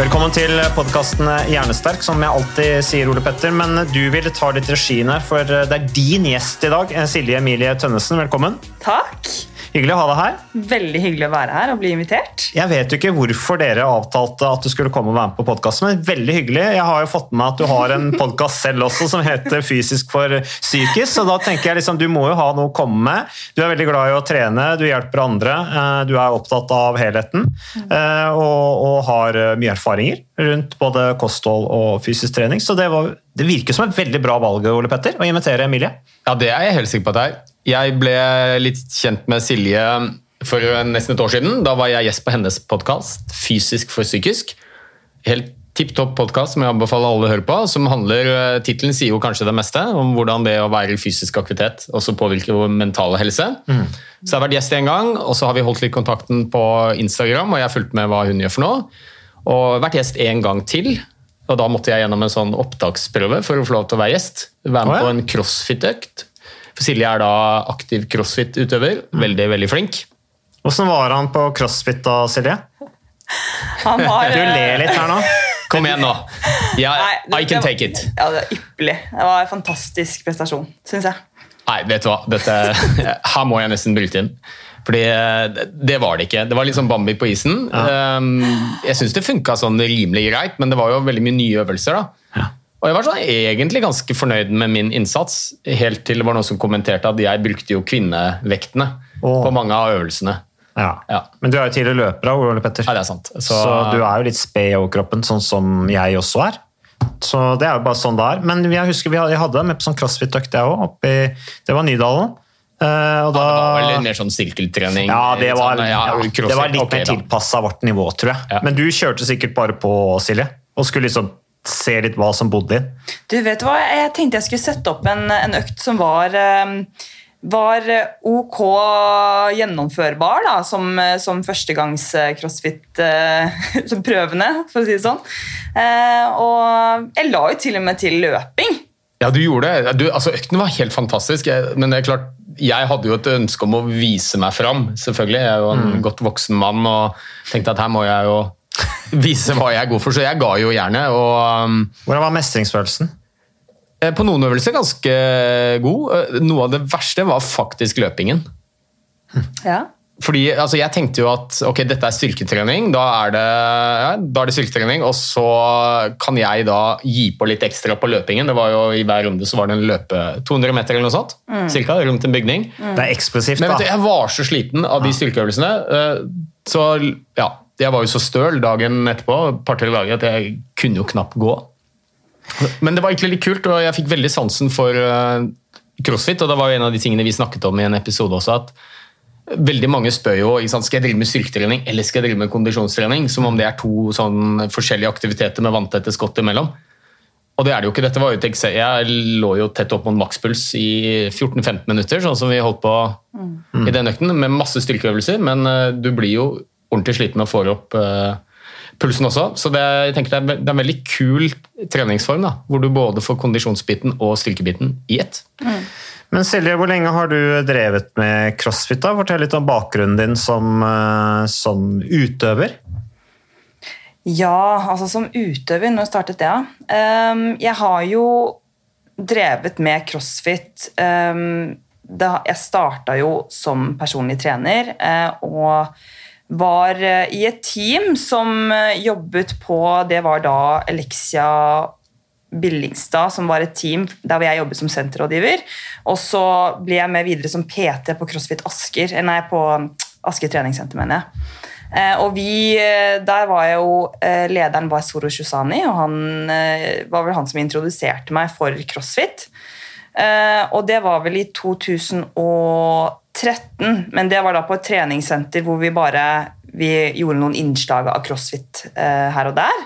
Velkommen til podkasten Hjernesterk, som jeg alltid sier, Ole Petter. Men du vil ta litt regien her, for det er din gjest i dag. Silje Emilie Tønnesen, velkommen. Takk. Hyggelig å ha deg her. Veldig hyggelig å være her og bli invitert. Jeg vet jo ikke hvorfor dere avtalte at du skulle komme og være med på podkasten, men veldig hyggelig. Jeg har jo fått med meg at du har en podkast selv også som heter Fysisk for psykisk, så da tenker jeg liksom du må jo ha noe å komme med. Du er veldig glad i å trene, du hjelper andre, eh, du er opptatt av helheten eh, og, og har eh, mye erfaringer rundt både kosthold og fysisk trening, så det, var, det virker som et veldig bra valg, Ole Petter, å invitere Emilie. Ja, det er jeg helt sikker på at det er. Jeg ble litt kjent med Silje for nesten et år siden. Da var jeg gjest på hennes podkast, Fysisk for psykisk. Helt tipp topp podkast som jeg anbefaler alle å høre på. som handler, Tittelen sier jo kanskje det meste om hvordan det å være i fysisk aktivitet også påvirker vår mentale helse. Så jeg har vært gjest en gang, og så har vi holdt litt kontakten på Instagram, og jeg har fulgt med hva hun gjør for noe. Og vært gjest en gang til. Og da måtte jeg gjennom en sånn opptaksprøve for å få lov til å være gjest. Være med oh, ja. på en crossfit-økt. For Silje er da aktiv crossfit-utøver. Veldig, veldig flink. Hvordan var han på crossfit da, Silje? Han var, Du ler litt her nå. Kom igjen nå! Yeah, Nei, det- I can take it. Ja, det var ypperlig. Det var en fantastisk prestasjon, syns jeg. Nei, vet du hva? Dette, her må jeg nesten bryte inn. Fordi eh, det- var det ikke. Det var litt sånn Bambi på isen. Um, Jeg syns det funka sånn rimelig greit, men det var jo veldig mye nye øvelser. da. Og jeg var sånn egentlig ganske fornøyd med min innsats, helt til det var noen som kommenterte at jeg brukte jo kvinnevektene oh. på mange av øvelsene. Ja. Ja. Men du er jo tidligere løper, da, Ole Petter. Ja, det er sant. Så, Så- du er jo litt sped i overkroppen, sånn som jeg også er. Så det er jo bare sånn det er. Men jeg husker vi hadde, jeg hadde med på sånn crossfit-økt, jeg òg. Det var Nydalen. Eh, og da, Det var vel mer sånn sirkeltrening. ja, det var, sånn, ja, ja, det var litt okay, mer tilpassa vårt nivå, tror jeg. Ja. Men du kjørte sikkert bare på, Silje, og skulle liksom se litt hva som bodde inn. Du vet hva, Jeg tenkte jeg skulle sette opp en, en økt som var eh, var ok gjennomførbar da, som, som førstegangs eh, for å si det sånn. Eh, og jeg la jo til og med til løping. Ja, du gjorde det. Du, altså, økten var helt fantastisk, men det er klart, jeg hadde jo et ønske om å vise meg fram. selvfølgelig. Jeg er jo en godt voksen mann og tenkte at her må jeg jo vise hva jeg er god for, så jeg ga jo gjerne. um, Hvordan var mestringsfølelsen? eh, På noen øvelser ganske god. Eh, Noe av det verste var faktisk løpingen. Ja. Fordi altså, Jeg tenkte jo at ok, dette er styrketrening, da er, det, ja, da er det styrketrening, og så kan jeg da gi på litt ekstra på løpingen. Det var jo I hver runde så var det en løpe 200 meter eller noe sånt, cirka, rundt en bygning. Det er eksplosivt, Men vet du, jeg var så sliten av de styrkeøvelsene, eh, så ja, jeg var jo så støl dagen etterpå, et par til dager, at jeg kunne jo knapt gå. Men det var egentlig litt kult, og jeg fikk veldig sansen for eh, crossfit, og det var jo en av de tingene vi snakket om i en episode også, at Veldig mange spør jo sant, skal jeg drive med styrketrening eller skal jeg drive med kondisjonstrening, som om det er to sånn forskjellige aktiviteter med vanntette skott imellom. Og det er det jo ikke. Dette var jo et Jeg lå jo tett opp mot makspuls i 14-15 minutter, sånn som vi holdt på i den økten, med masse styrkeøvelser, men eh, du blir jo ordentlig sliten og får opp uh, pulsen også. Så det, jeg tenker det, er, det er en veldig kul treningsform, da, hvor du både får kondisjonsbiten og styrkebiten i ett. Men Silje, hvor lenge har du drevet med crossfit? da? Fortell litt om bakgrunnen din som, eh, som utøver. Ja, altså som utøver, når startet det? da? Ehm, jeg har jo drevet med crossfit da, Jeg starta jo som personlig trener eh, og var eh, i et team som jobbet på Det var da Elixia Billingstad, som var et team der hvor jeg jobbet som senterrådgiver. Og så ble jeg med videre som PT på CrossFit Asker, eh, nei, på Asker treningssenter, mener jeg. Eh, og vi, eh, Der var jeg jo Lederen var Soro Shusani, og han var vel han som introduserte meg for crossfit. Og det var vel i 2013, men det var da på et treningssenter hvor vi bare vi gjorde noen innslag av crossfit eh, her og der.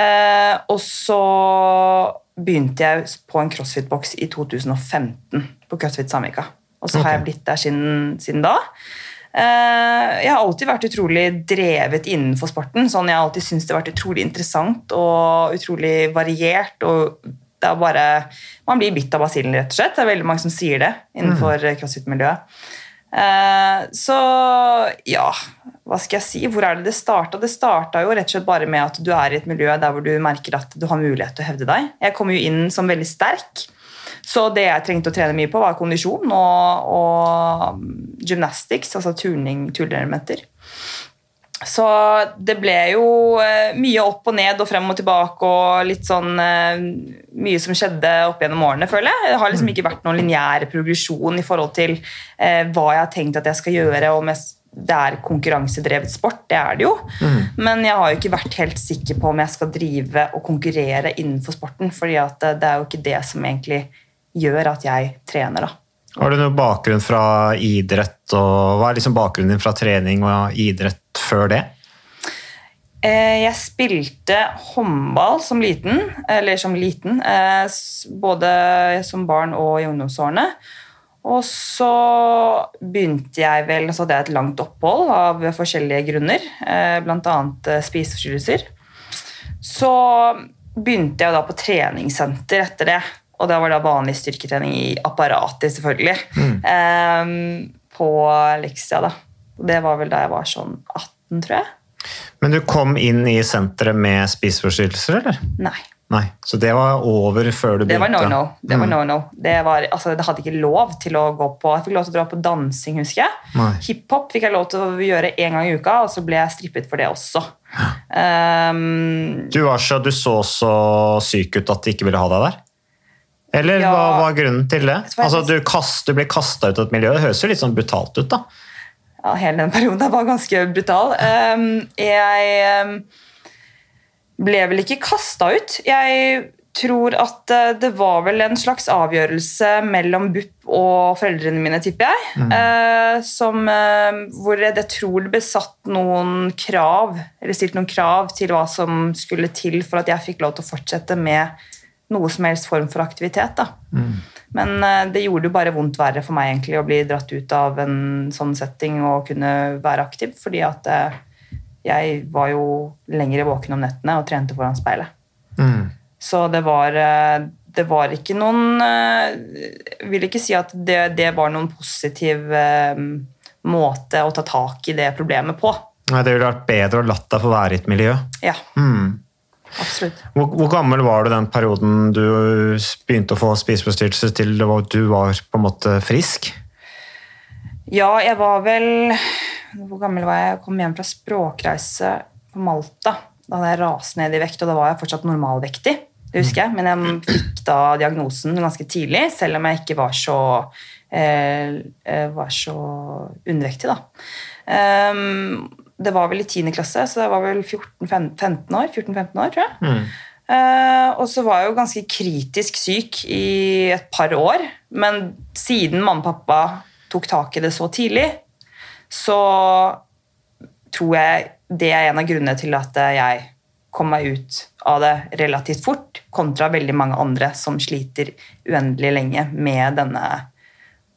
Eh, og så begynte jeg på en crossfit-boks i 2015 på CrossFit Samvika. Og så har jeg blitt der siden, siden da. Eh, jeg har alltid vært utrolig drevet innenfor sporten. sånn Jeg har alltid syntes det har vært utrolig interessant og utrolig variert. og det er bare, Man blir bitt av basillen, rett og slett. Det er veldig mange som sier det innenfor crossfit-miljøet. Eh, så ja, hva skal jeg si? Hvor er det det starta? Det starta jo rett og slett bare med at du er i et miljø der hvor du merker at du har mulighet til å hevde deg. Jeg kom jo inn som veldig sterk, så det jeg trengte å trene mye på, var kondisjon og, og gymnastics, altså turning, turnelementer. Så det ble jo eh, mye opp og ned og frem og tilbake og litt sånn eh, Mye som skjedde opp gjennom årene, føler jeg. Det har liksom ikke vært noen lineær progresjon i forhold til eh, hva jeg har tenkt at jeg skal gjøre. om jeg, det er konkurransedrevet sport, det er det jo. Men jeg har jo ikke vært helt sikker på om jeg skal drive og konkurrere innenfor sporten. fordi det, det er jo ikke det som egentlig gjør at jeg trener, da. Har du noen bakgrunn fra idrett, og hva er liksom bakgrunnen din fra trening og idrett før det? Eh, Jeg spilte håndball som liten, eller som liten, eh, både som barn og i ungdomsårene. Og så begynte jeg vel, så hadde jeg et langt opphold av forskjellige grunner, bl.a. blant annet eh, spiseforstyrrelser. Så begynte jeg da på treningssenter etter det, og det var da vanlig styrketrening i apparatet, selvfølgelig, eh, på Lexia da. Det var vel da jeg var sånn 18, tror jeg. Men du kom inn i senteret med spiseforstyrrelser, eller? Nei. Nei, Så det var over før du Det var begynte? no-no. Det var Mm. no-no. Det, var, altså, det hadde ikke lov til å gå på Jeg fikk lov til å dra på dansing, husker jeg. Hiphop fikk jeg lov til å gjøre én gang i uka, og så ble jeg strippet for det også. Um, Du, Asha, så, du så så syk ut at de ikke ville ha deg der? Eller Ja. hva var grunnen til det? Altså, du, kast, du ble kasta ut av et miljø. Det høres jo litt sånn brutalt ut, da. ja, hele den perioden var ganske brutal. Um, jeg um, ble vel ikke kasta ut. Jeg tror at eh, det var vel en slags avgjørelse mellom BUP og foreldrene mine, tipper jeg. eh, som, eh, hvor jeg, jeg tror det ble satt noen krav, eller stilt noen krav til hva som skulle til for at jeg fikk lov til å fortsette med noe som helst form for aktivitet. da. Men eh, det gjorde jo bare vondt verre for meg egentlig å bli dratt ut av en sånn setting og kunne være aktiv, fordi at jeg var jo lenger våken om nettene og trente foran speilet. Så det var, eh, det var ikke noen eh, Jeg vil ikke si at det, det var noen positiv eh, måte å ta tak i det problemet på. Nei, Det ville vært bedre å latt deg få være i et miljø. Ja, absolutt. Hvor, hvor gammel var du den perioden du begynte å få spiseforstyrrelse til var- du var på en måte frisk? Ja, jeg var vel Hvor gammel var jeg? Jeg kom hjem fra språkreise på Malta. Da hadde jeg rast ned i vekt, og da var jeg fortsatt normalvektig. Det husker jeg, Men jeg fikk da diagnosen ganske tidlig, selv om jeg ikke var så, eh, eh, var så undervektig. da. Um, det var vel i 10. klasse, så det var vel 14-15 år, 14-15 år, tror jeg. Eh, og så var jeg jo ganske kritisk syk i et par år. Men siden mamma og pappa tok tak i det så tidlig, så tror jeg det er en av grunnene til at jeg kom meg ut av det relativt fort, kontra veldig mange andre som sliter uendelig lenge med denne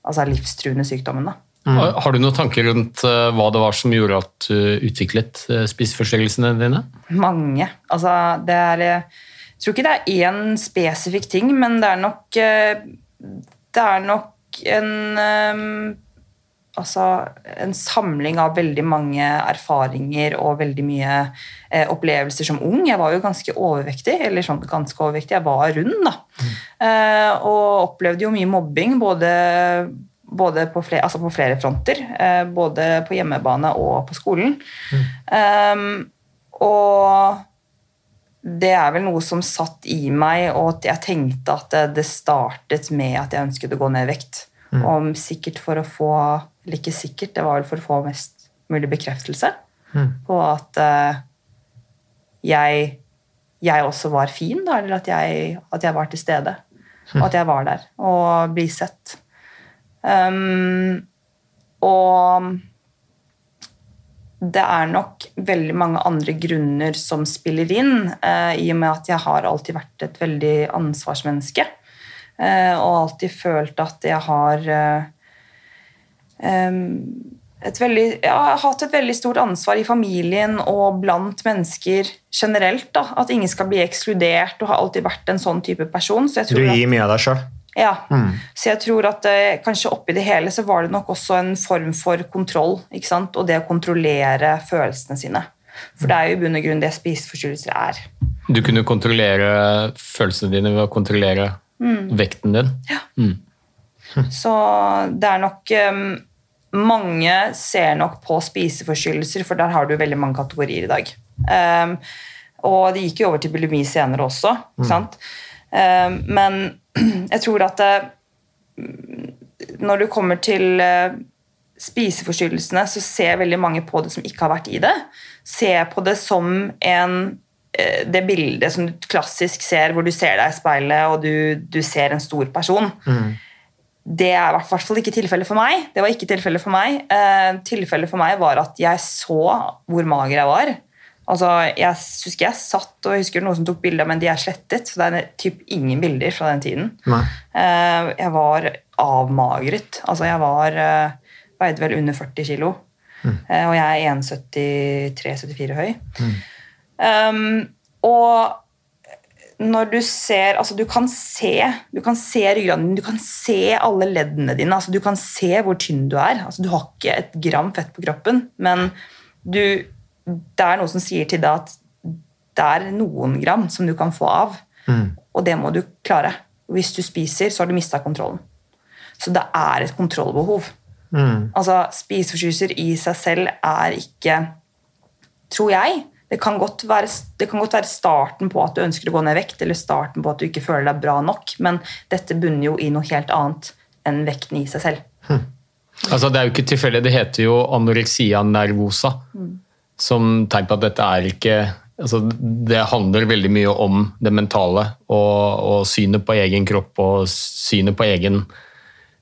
altså livstruende sykdommen. da. Har har du noen tanker rundt eh, hva det var som gjorde at du utviklet uh, spiseforstyrrelsene dine? Mange. Altså, det er eh, Jeg tror ikke det er én spesifikk ting, men det er nok eh, Det er nok en eh, altså, en samling av veldig mange erfaringer og veldig mye eh, opplevelser som ung. Jeg var jo ganske overvektig, eller sånn ganske overvektig, jeg var rund, da. Eh, og opplevde jo mye mobbing, både, både på, flere, altså på flere fronter. Eh, både på hjemmebane og på skolen. Um, og det er vel noe som satt i meg, og at jeg tenkte at det, det startet med at jeg ønsket å gå ned i vekt. Mm. Om sikkert for å få Eller ikke sikkert, det var vel for å få mest mulig bekreftelse Mm. på at uh, jeg, jeg også var fin, da, eller at jeg, at jeg var til stede. Og at jeg var der og bli sett. Um, og det er nok veldig mange andre grunner som spiller inn, uh, i og med at jeg har alltid vært et veldig ansvarsmenneske. Uh, og alltid følt at jeg har em, et veldig, ja, jeg har hatt et veldig stort ansvar i familien og blant mennesker generelt. Da, at ingen skal bli ekskludert, og har alltid vært en sånn type person. Så jeg Du gir mye av deg sjøl. ja, så jeg tror at eh, kanskje oppi det hele så var det nok også en form for kontroll, ikke sant? og det å kontrollere følelsene sine. For det er jo i bunn og grunn det spiseforstyrrelser er. Du kunne kontrollere følelsene dine ved å kontrollere vekten din. Ja Så det er nok eh, Mange ser nok på spiseforstyrrelser, for der har du veldig mange kategorier i dag. Um, og det gikk jo over til bulimi senere også. Mm. sant? Um, men jeg tror at det, når du kommer til eh, spiseforstyrrelsene, så ser veldig mange på det som ikke har vært i det. Ser på det som en eh, det bildet som du klassisk ser, hvor du ser deg i speilet og du, du ser en stor person. Det er i hvert fall ikke tilfellet for meg. Det var ikke tilfellet for meg. Eh, tilfellet for meg var at jeg så hvor mager jeg var. Altså, Jeg husker jeg satt og husker noen som tok bilder, men de er slettet. så det er typ ingen bilder fra den tiden. Nei. Eh, jeg var avmagret. Altså, jeg var eh, veide vel under 40 kilo. Eh, og jeg er 1,73-74 høy. Um, og når du ser altså du kan se du kan se ryggraden din, du kan se alle leddene dine. altså Du kan se hvor tynn du er. altså Du har ikke et gram fett på kroppen, men du, det er noe som sier til deg at det er noen gram som du kan få av, og det må du klare. Hvis du spiser, så har du mista kontrollen. Så det er et kontrollbehov. Altså, Spiseforstyrrelser i seg selv er ikke Tror jeg. Det kan, godt være, det kan godt være starten på at du ønsker å gå ned i vekt, eller starten på at du ikke føler deg bra nok, men dette bunner jo i noe helt annet enn vekten i seg selv. Altså, det er jo ikke tilfeldig, det heter jo anoreksia nervosa. Som tegn på at dette er ikke altså, Det handler veldig mye om det mentale og, og synet på egen kropp og synet på egen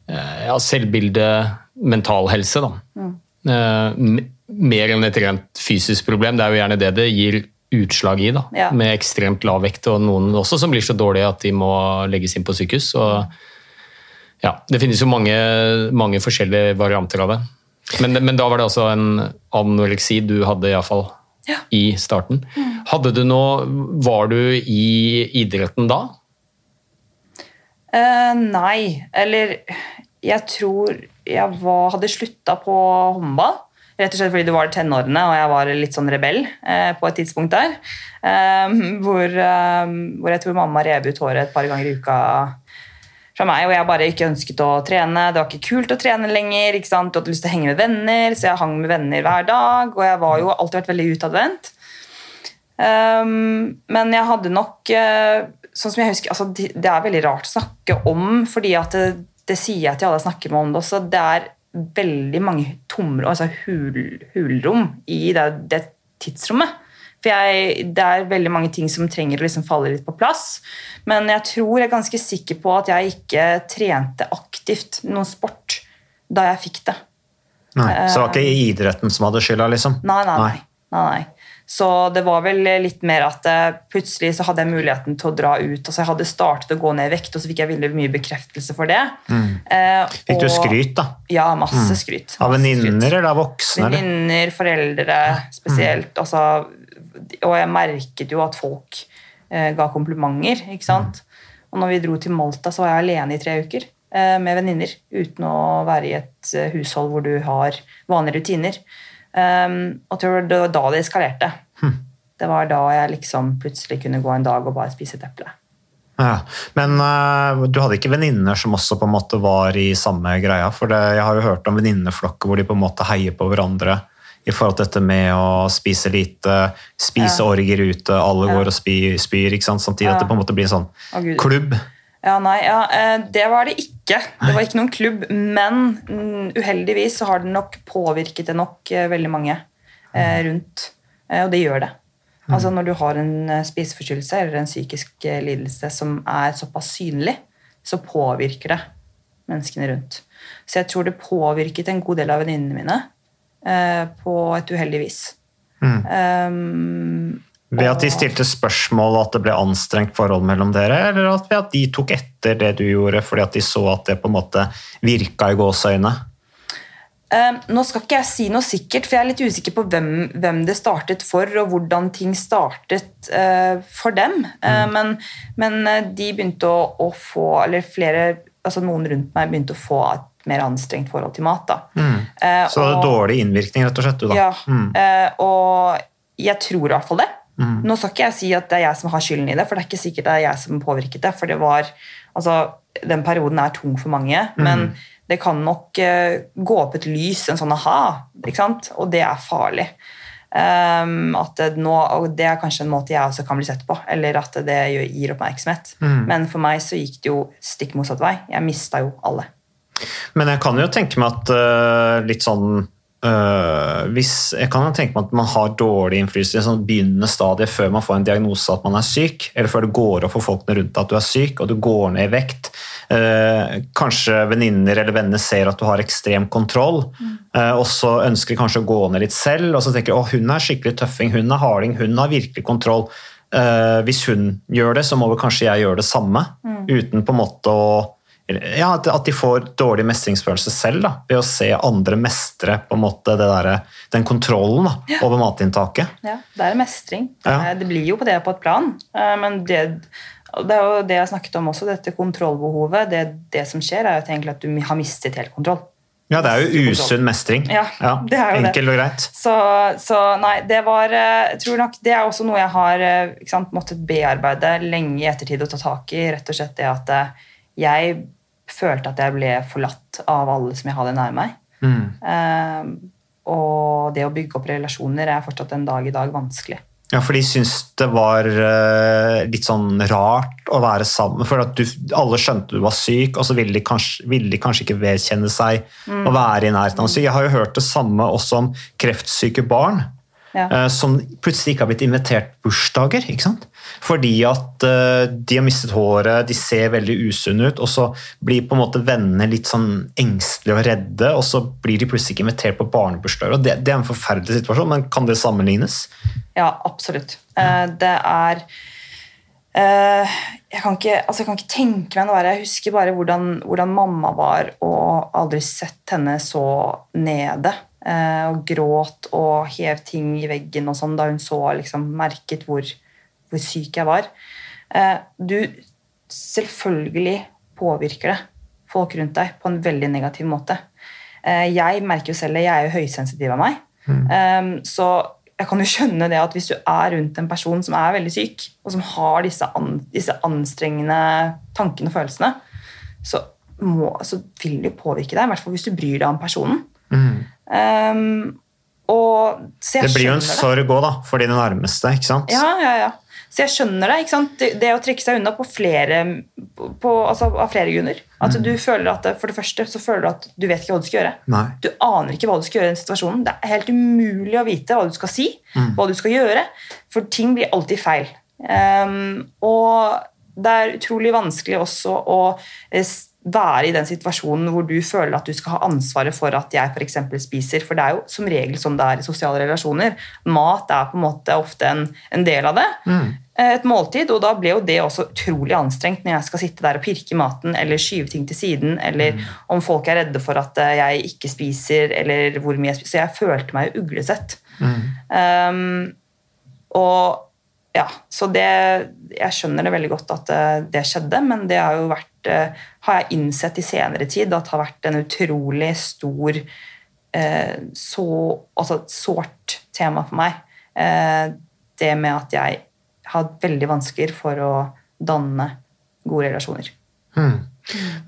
eh, ja, selvbilde, mental helse. Da. Mm. m- mer enn et rent fysisk problem. Det er jo gjerne det det gir utslag i. Da. Ja. Med ekstremt lav vekt, og noen også som blir så dårlige at de må legges inn på sykehus. Og ja, det finnes jo mange, mange forskjellige varianter av det. Men, men da var det altså en anoreksi du hadde iallfall Ja. i starten. Hadde du noe Var du i idretten da? Uh, nei, eller jeg tror jeg var, hadde slutta på håndball. Rett og slett fordi du var tenårene, og jeg var litt sånn rebell eh, på et tidspunkt der. Eh, hvor, eh, hvor jeg tror mamma rev ut håret et par ganger i uka fra meg, og jeg bare ikke ønsket å trene. Det var ikke kult å trene lenger. ikke sant? Du hadde lyst til å henge med venner, så jeg hang med venner hver dag. Og jeg var jo alltid vært veldig utadvendt. Um, men jeg hadde nok eh, Sånn som jeg husker altså, det er veldig rart å snakke om, fordi at det, det sier jeg til alle jeg snakker med om det også. Det er veldig mange tomrom, altså hul, hulrom i det, det tidsrommet. For jeg, det er veldig mange ting som trenger å liksom falle litt på plass. Men jeg tror jeg er ganske sikker på at jeg ikke trente aktivt noen sport da jeg fikk det. Nei. Så det var ikke idretten som hadde skylda, liksom? Nei, nei, nei. nei, nei. Så det var vel litt mer at eh, plutselig så hadde jeg muligheten til å dra ut. altså Jeg hadde startet å gå ned i vekt, og så fikk jeg veldig mye bekreftelse for det. Eh, Fikk du skryt, da? Ja, masse skryt. Av venninner eller av voksne? Venninner, foreldre spesielt. Altså, og jeg merket jo at folk eh, ga komplimenter. ikke sant? Og når vi dro til Malta, så var jeg alene i tre uker. eh, med venninner uten å være i et hushold hvor du har vanlige rutiner. Um, og tror det var da det eskalerte. Det var da jeg liksom plutselig kunne gå en dag og bare spise et eple. Ja. Men uh, du hadde ikke venninner som også på en måte var i samme greia? For det, jeg har jo hørt om venninneflokker hvor de på en måte heier på hverandre i forhold til dette med å spise lite, spise Ja. orger ute, alle Ja. går og spyr, spyr ikke sant? samtidig. At det på en måte blir en sånn oh, klubb. Ja, nei, ja, eh, det var det ikke. Det var ikke noen klubb. Men mm, uheldigvis så har det nok påvirket det nok eh, veldig mange eh, rundt. Eh, Og det gjør det. Altså Når du har en spiseforstyrrelse eller en psykisk lidelse som er såpass synlig, så påvirker det menneskene rundt. Så jeg tror det påvirket en god del av venninnene mine eh, på et uheldig vis. Um, Ved at de stilte spørsmål og at det ble anstrengt forhold mellom dere, eller at ved at de tok etter det du gjorde fordi at de så at det på en måte virka i gåseøyne? Eh, nå skal ikke jeg si noe sikkert, for jeg er litt usikker på hvem, hvem det startet for, og hvordan ting startet uh, for dem. Eh, men, men eh, de begynte å, å få Eller flere, altså noen rundt meg begynte å få et mer anstrengt forhold til mat. da. Uh, Så det er dårlig innvirkning, rett og slett? du da? Ja, Mm. og jeg tror i hvert fall det. Mm. Nå skal ikke jeg si at det er jeg som har skylden i det, for det er ikke sikkert det er jeg som påvirket det. For det var, altså, den perioden er tung for mange, Mm. men det kan nok eh, gå opp et lys, en sånn aha, og det er farlig. Um, at nå, og det er kanskje en måte jeg også kan bli sett på, eller at det gir oppmerksomhet. Mm. Men for meg så gikk det jo stikk motsatt vei. Jeg mista jo alle. Men jeg kan jo tenke meg at uh, litt sånn øh, hvis, Jeg kan tenke meg at man har dårlig innflytelse i en sånn begynnende stadie før man får en diagnose at man er syk, eller før det går opp for folkene rundt deg at du er syk, og du går ned i vekt. Uh, kanskje venninner eller venner ser at du har ekstrem kontroll, uh, og så ønsker de kanskje å gå ned litt selv, og så tenker de å, hun er skikkelig tøffing, hun er harding, hun har virkelig kontroll. Hvis hun gjør det, så må vel kanskje jeg gjøre det samme, uten på en måte å ja, at de får dårlig mestringsfølelse selv da, ved å se andre mestre på en måte det der, den kontrollen da, over matinntaket. Ja, det er mestring. Det, Ja. er, det blir jo på det på et plan. eh, Men det, det er jo det jeg snakket om også, dette kontrollbehovet. Det, det som skjer, er at at du har mistet helt kontroll. Ja, det er jo usunn mestring. Ja, det er jo det. Enkelt og greit. Så, så nei, det var eh, tror nok det er også noe jeg har eh, sant, måttet bearbeide lenge i ettertid og ta tak i. Rett og slett det at eh, jeg følte at jeg ble forlatt av alle som jeg hadde nær meg. Eh, og det å bygge opp relasjoner er fortsatt en dag i dag vanskelig. Ja, for de syntes det var uh, litt sånn rart å være sammen. For at du, alle skjønte du var syk, og så ville de kanskje, ville de kanskje ikke vedkjenne seg Mm. å være i nærheten av syk. Jeg har jo hørt det samme også om kreftsyke barn. Ja. eh, Som plutselig ikke har blitt invitert bursdager. ikke sant? Fordi at uh, de har mistet håret, de ser veldig usunne ut, og så blir på en måte vennene litt sånn engstelige og redde, og så blir de plutselig ikke invitert på barnebursdager. og det, det er en forferdelig situasjon, men kan det sammenlignes? Ja, absolutt. Uh, det er jeg, kan ikke, altså jeg kan ikke tenke meg noe verre. Jeg husker bare hvordan, hvordan mamma var og aldri sett henne så nede. Eh, og gråt og hev ting i veggen og sånn da hun så liksom merket hvor, hvor syk jeg var. Eh, du Selvfølgelig påvirker det folk rundt deg på en veldig negativ måte. Eh, jeg merker jo selv det, jeg er jo høysensitiv av meg. Um, så jeg kan jo skjønne det at hvis du er rundt en person som er veldig syk, og som har disse, an, disse anstrengende tankene og følelsene, så, må, så vil det jo påvirke deg, i hvert fall hvis du bryr deg om personen. Um, Det blir jo en sorg òg, da, for dine nærmeste. ikke sant? Ja, ja, ja. Så jeg skjønner det. ikke sant? Det, det å trekke seg unna på flere, på, altså av flere grunner. At du føler at, For det første så føler du at du vet ikke hva du skal gjøre. Nei. Du aner ikke hva du skal gjøre i den situasjonen. Det er helt umulig å vite hva du skal si, hva du skal gjøre, for ting blir alltid feil. Um, og det er utrolig vanskelig også å eh, være i den situasjonen hvor du føler at du skal ha ansvaret for at jeg for eksempel spiser, for det er jo som regel som det er i sosiale relasjoner. Mat er på en måte ofte en, en del av det. Mm. Et måltid, og da ble jo det også utrolig anstrengt når jeg skal sitte der og pirke i maten eller skyve ting til siden, eller om folk er redde for at eh, jeg ikke spiser, eller hvor mye jeg spiser. Så jeg følte meg jo uglesett. Um, og ja, så det Jeg skjønner det veldig godt at eh, det skjedde, men det har jo vært eh, har jeg innsett i senere tid at har vært en utrolig stor eh, så, altså et sårt tema for meg. Eh, det med at jeg har hatt veldig vansker for å danne gode relasjoner.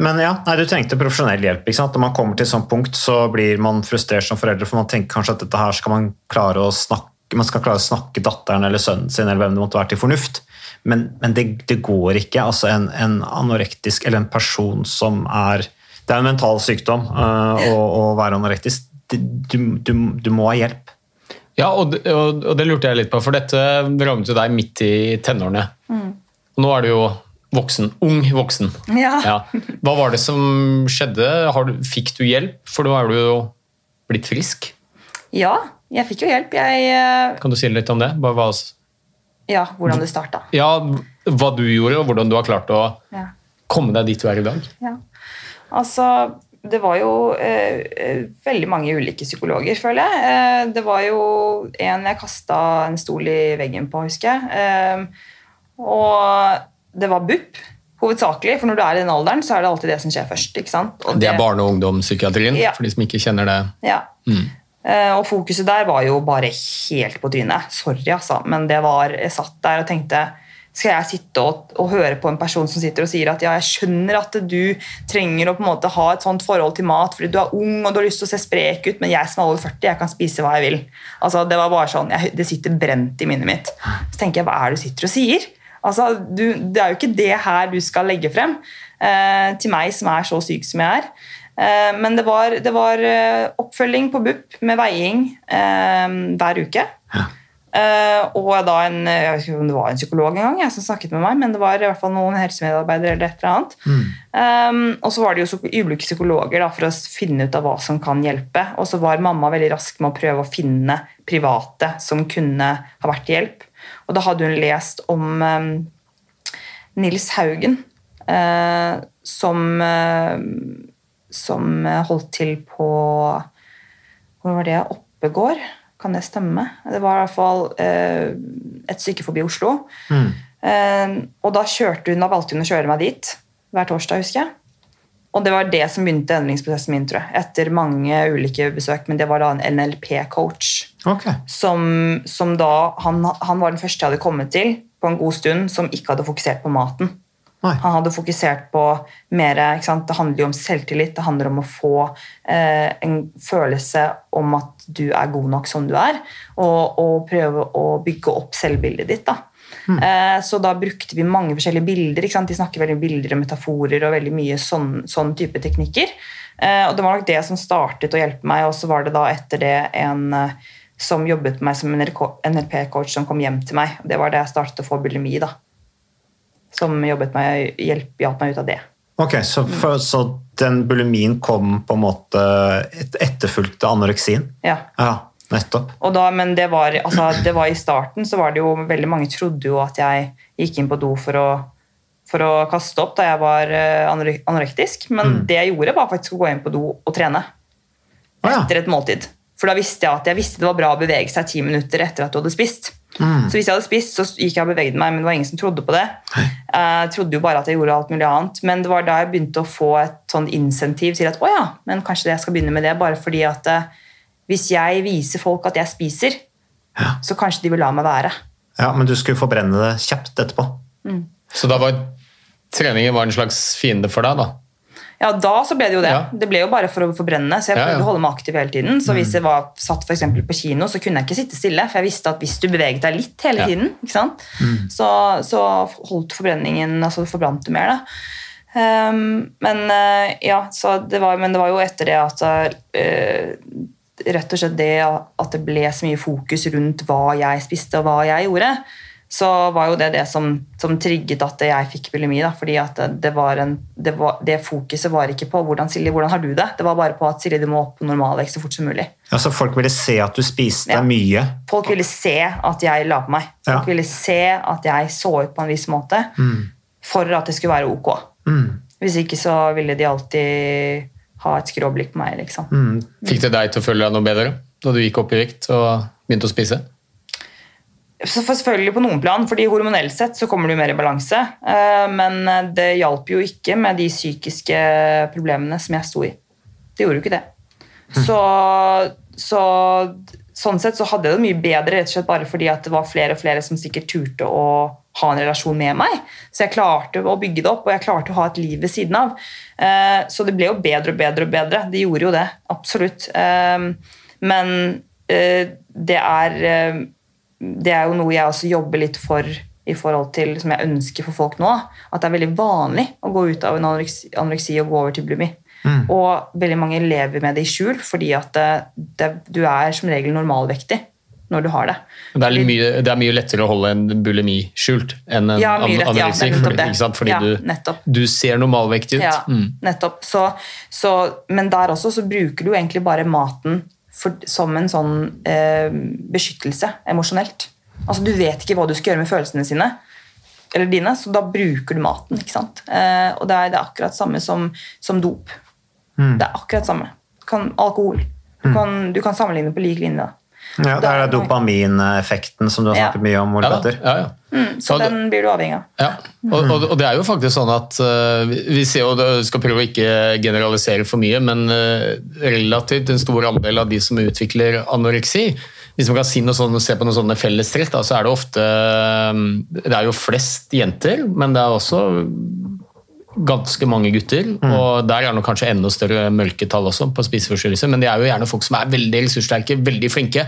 Men ja, nei, du trengte profesjonell hjelp. ikke sant? Når man kommer til et sånt punkt, så blir man frustrert som foreldre, for man tenker kanskje at dette her skal man klare å snakke man skal klare å snakke datteren eller sønnen sin eller hvem det måtte være til fornuft. Men, men det, det går ikke. altså en, en anorektisk eller en person som er Det er en mental sykdom uh, å, å være anorektisk. Du, du, du må ha hjelp. Ja, og, det- og, og det lurte jeg litt på, for dette rammet jo deg midt i tenårene. Mm. nå er du jo voksen. Ung voksen. Ja. Ja. Hva var det som skjedde? Har du, fikk du hjelp? For nå er du jo blitt frisk. Ja, jeg fikk jo hjelp. Jeg, eh, Kan du si litt om det? Bare hva, ja, hvordan det starta. ja, hva du gjorde, og hvordan du har klart å Ja. komme deg dit du er i dag? Ja. Altså, det var jo eh, eh, veldig mange ulike psykologer, føler jeg. Eh, det var jo en jeg kasta en stol i veggen på, husker jeg. Eh, og det var BUP, hovedsakelig. For når du er i den alderen, så er det alltid det som skjer først. ikke sant? Og Det er barne- og ungdomspsykiatrien, Ja. for de som ikke kjenner det. Ja. Eh, og fokuset der var jo bare helt på trynet. Sorry, altså. Men det var, jeg satt der og tenkte skal jeg sitte og, og høre på en person som sitter og sier at ja, jeg skjønner at du trenger å på en måte ha et sånt forhold til mat fordi du er ung og du har lyst til å se sprek ut, men jeg som er over 40, jeg kan spise hva jeg vil. Altså, det var bare sånn, jeg, det sitter brent i minnet mitt. Så tenker jeg, hva er det du sitter og sier? Altså, du, det er jo ikke det her du skal legge frem eh, til meg som er så syk som jeg er. Eh, men det var, det var eh, oppfølging på BUP med veiing eh, hver uke. Ja. og da en, jeg vet ikke om det var en psykolog en gang jeg, som snakket med meg, men det var i hvert fall noen helsemedarbeidere eller et eller annet. Um, og så var det jo ulike psykologer da, for å finne ut av hva som kan hjelpe. Og så var mamma veldig rask med å prøve å finne private som kunne ha vært til hjelp. Og da hadde hun lest om um, Nils Haugen, som, som holdt til på Hvor var det? Oppegård? Kan det stemme? Det var i hvert fall eh, et stykke forbi Oslo. Eh, og da kjørte hun, da valgte hun å kjøre meg dit hver torsdag, husker jeg. Og det var det som begynte endringsprosessen min, tror jeg. Etter mange ulike besøk. Men det var da en NLP-coach. Okay. Som, som da han, han var den første jeg hadde kommet til på en god stund som ikke hadde fokusert på maten. Nei. Han hadde fokusert på mer ikke sant? Det handler jo om selvtillit. Det handler om å få eh, en følelse om at du er god nok som du er, og, og prøve å bygge opp selvbildet ditt. da. Eh, så da brukte vi mange forskjellige bilder. Ikke sant? De snakker veldig om bilder og metaforer og veldig mye sånn, sånn type teknikker. Eh, og det var nok det som startet å hjelpe meg, og så var det da etter det en eh, som jobbet med meg som NRP-coach, som kom hjem til meg. Det var det jeg startet å få bulimi. da som jobbet meg, hjelp, hjalp meg ut av det. Ok, så, for, så den bulimien kom på en måte et, etterfulgt av anoreksien? Ja. Ja, nettopp. Da, men det var, altså, det var i starten, så var det jo veldig mange trodde jo at jeg gikk inn på do for å, for å kaste opp da jeg var eh, anorektisk. Men det jeg gjorde, var faktisk å gå inn på do og trene etter et måltid. For da visste jeg at jeg visste det var bra å bevege seg ti minutter etter at du hadde spist. Så hvis jeg hadde spist, så gikk jeg og bevegde meg, men det var ingen som trodde på det. Jeg trodde jo bare at jeg gjorde alt mulig annet. Men det var da jeg begynte å få et sånn insentiv til at å ja, men kanskje jeg skal begynne med det, bare fordi at eh, hvis jeg viser folk at jeg spiser, så kanskje de vil la meg være. Ja, Men du skulle forbrenne det kjapt etterpå? Så da var treningen var en slags fiende for deg, da? Ja, da så ble det jo det. Ja. Det ble jo bare for å forbrenne, så jeg Ja, ja. å holde meg aktiv hele tiden. Så hvis jeg var satt for på kino, så kunne jeg ikke sitte stille, for jeg visste at hvis du beveget deg litt hele tiden, sant? Så, så holdt forbrenningen, altså forbrant du mer da. Um, men uh, ja, så det var, men det var jo etter det at uh, rett og slett det at det ble så mye fokus rundt hva jeg spiste og hva jeg gjorde, så var jo det det som, som trigget at jeg fikk bulimi. Da, fordi at det, var en, det, var, det fokuset var ikke på hvordan Silje, hvordan har du det? Det var bare på at Silje, du må opp på normalvekt så fort som mulig. Ja, Så folk ville se at du spiste Ja. mye? Folk ville se at jeg la på meg. Folk Ja. ville se at jeg så ut på en viss måte for at det skulle være ok. Hvis ikke så ville de alltid ha et skråblikk på meg. liksom. Fikk det deg til å føle deg noe bedre da du gikk opp i vekt og begynte å spise? Så selvfølgelig på noen plan, fordi hormonelt sett så kommer du mer i balanse. eh, Men det hjalp jo ikke med de psykiske problemene som jeg sto i. Det gjorde jo ikke det. Så, så sånn sett så hadde jeg det mye bedre rett og slett bare fordi at det var flere og flere som sikkert turte å ha en relasjon med meg. Så jeg klarte å bygge det opp, og jeg klarte å ha et liv ved siden av. Eh, Så det ble jo bedre og bedre og bedre. Det gjorde jo det. Absolutt. Eh, Men eh, det er eh, det er jo noe jeg også jobber litt for i forhold til som jeg ønsker for folk nå. At det er veldig vanlig å gå ut av en anoreksi, anoreksi og gå over til bulimi. Mm. Og veldig mange lever med det i skjul fordi at det, det, du er som regel normalvektig når du har det. Det er, mye, det er mye lettere å holde en bulimi skjult enn en Ja, an- ja, anoreksi. nettopp fordi, fordi Ja, du, du ser normalvektig ut. Ja, Mm. nettopp. Så, så, men der også så bruker du egentlig bare maten for, som en sånn eh, beskyttelse emosjonelt. Altså Du vet ikke hva du skal gjøre med følelsene sine, eller dine, så da bruker du maten. ikke sant? Eh, og det er, det er akkurat samme som, som dop. Mm. Det er akkurat samme. Kan, alkohol. Du, Mm. kan, du kan sammenligne på lik linje. da. Ja, det er dopamineffekten som du har Ja. snakket mye om, Ole Ja Petter. ja, ja. Mm, så det- den blir du avhengig av. Ja, og, og, og det er jo faktisk sånn at uh, vi- ser jo, skal prøve å ikke generalisere for mye, men uh, relativt en stor andel av de som utvikler anoreksi, hvis man kan si noe sånn, se på noen sånne fellestrekk, da, så er det ofte eh, Det er jo flest jenter, men det er også ganske mange gutter, og der er det kanskje enda større mørketall også på spiseforstyrrelser, men det er jo gjerne folk som er veldig ressurssterke, veldig flinke,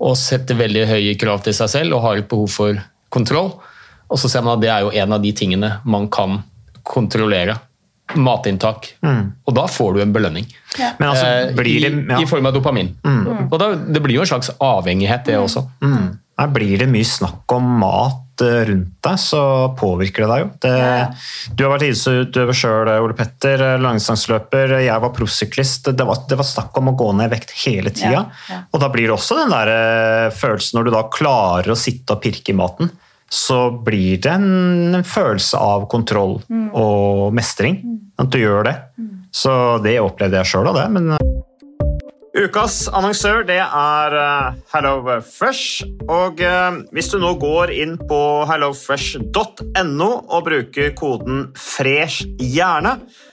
og setter veldig høye krav til seg selv og har et behov for kontroll. Og så ser man at det er jo en av de tingene man kan kontrollere. Matinntak. Og da får du en belønning. Men altså, Eh, blir det- I, ja. I form av dopamin. Og da, det blir jo en slags avhengighet, det også. Mm. Her blir det mye snakk om mat eh, rundt deg, så påvirker det deg jo. Det, Du har vært idrettsutøver sjøl, Ole Petter. eh, Langdistanseløper. Jeg var proffsyklist. Det, var- det var snakk om å gå ned i vekt hele tida. Ja, ja. Og da blir det også den der eh, følelsen når du da klarer å sitte og pirke i maten. Så blir det en, en følelse av kontroll og mestring. At du gjør det. Så det opplevde jeg sjøl av det. men... Ukas annonsør det er HelloFresh. Og eh, hvis du nå går inn på hellofresh.no og bruker koden 'fresh hjerne',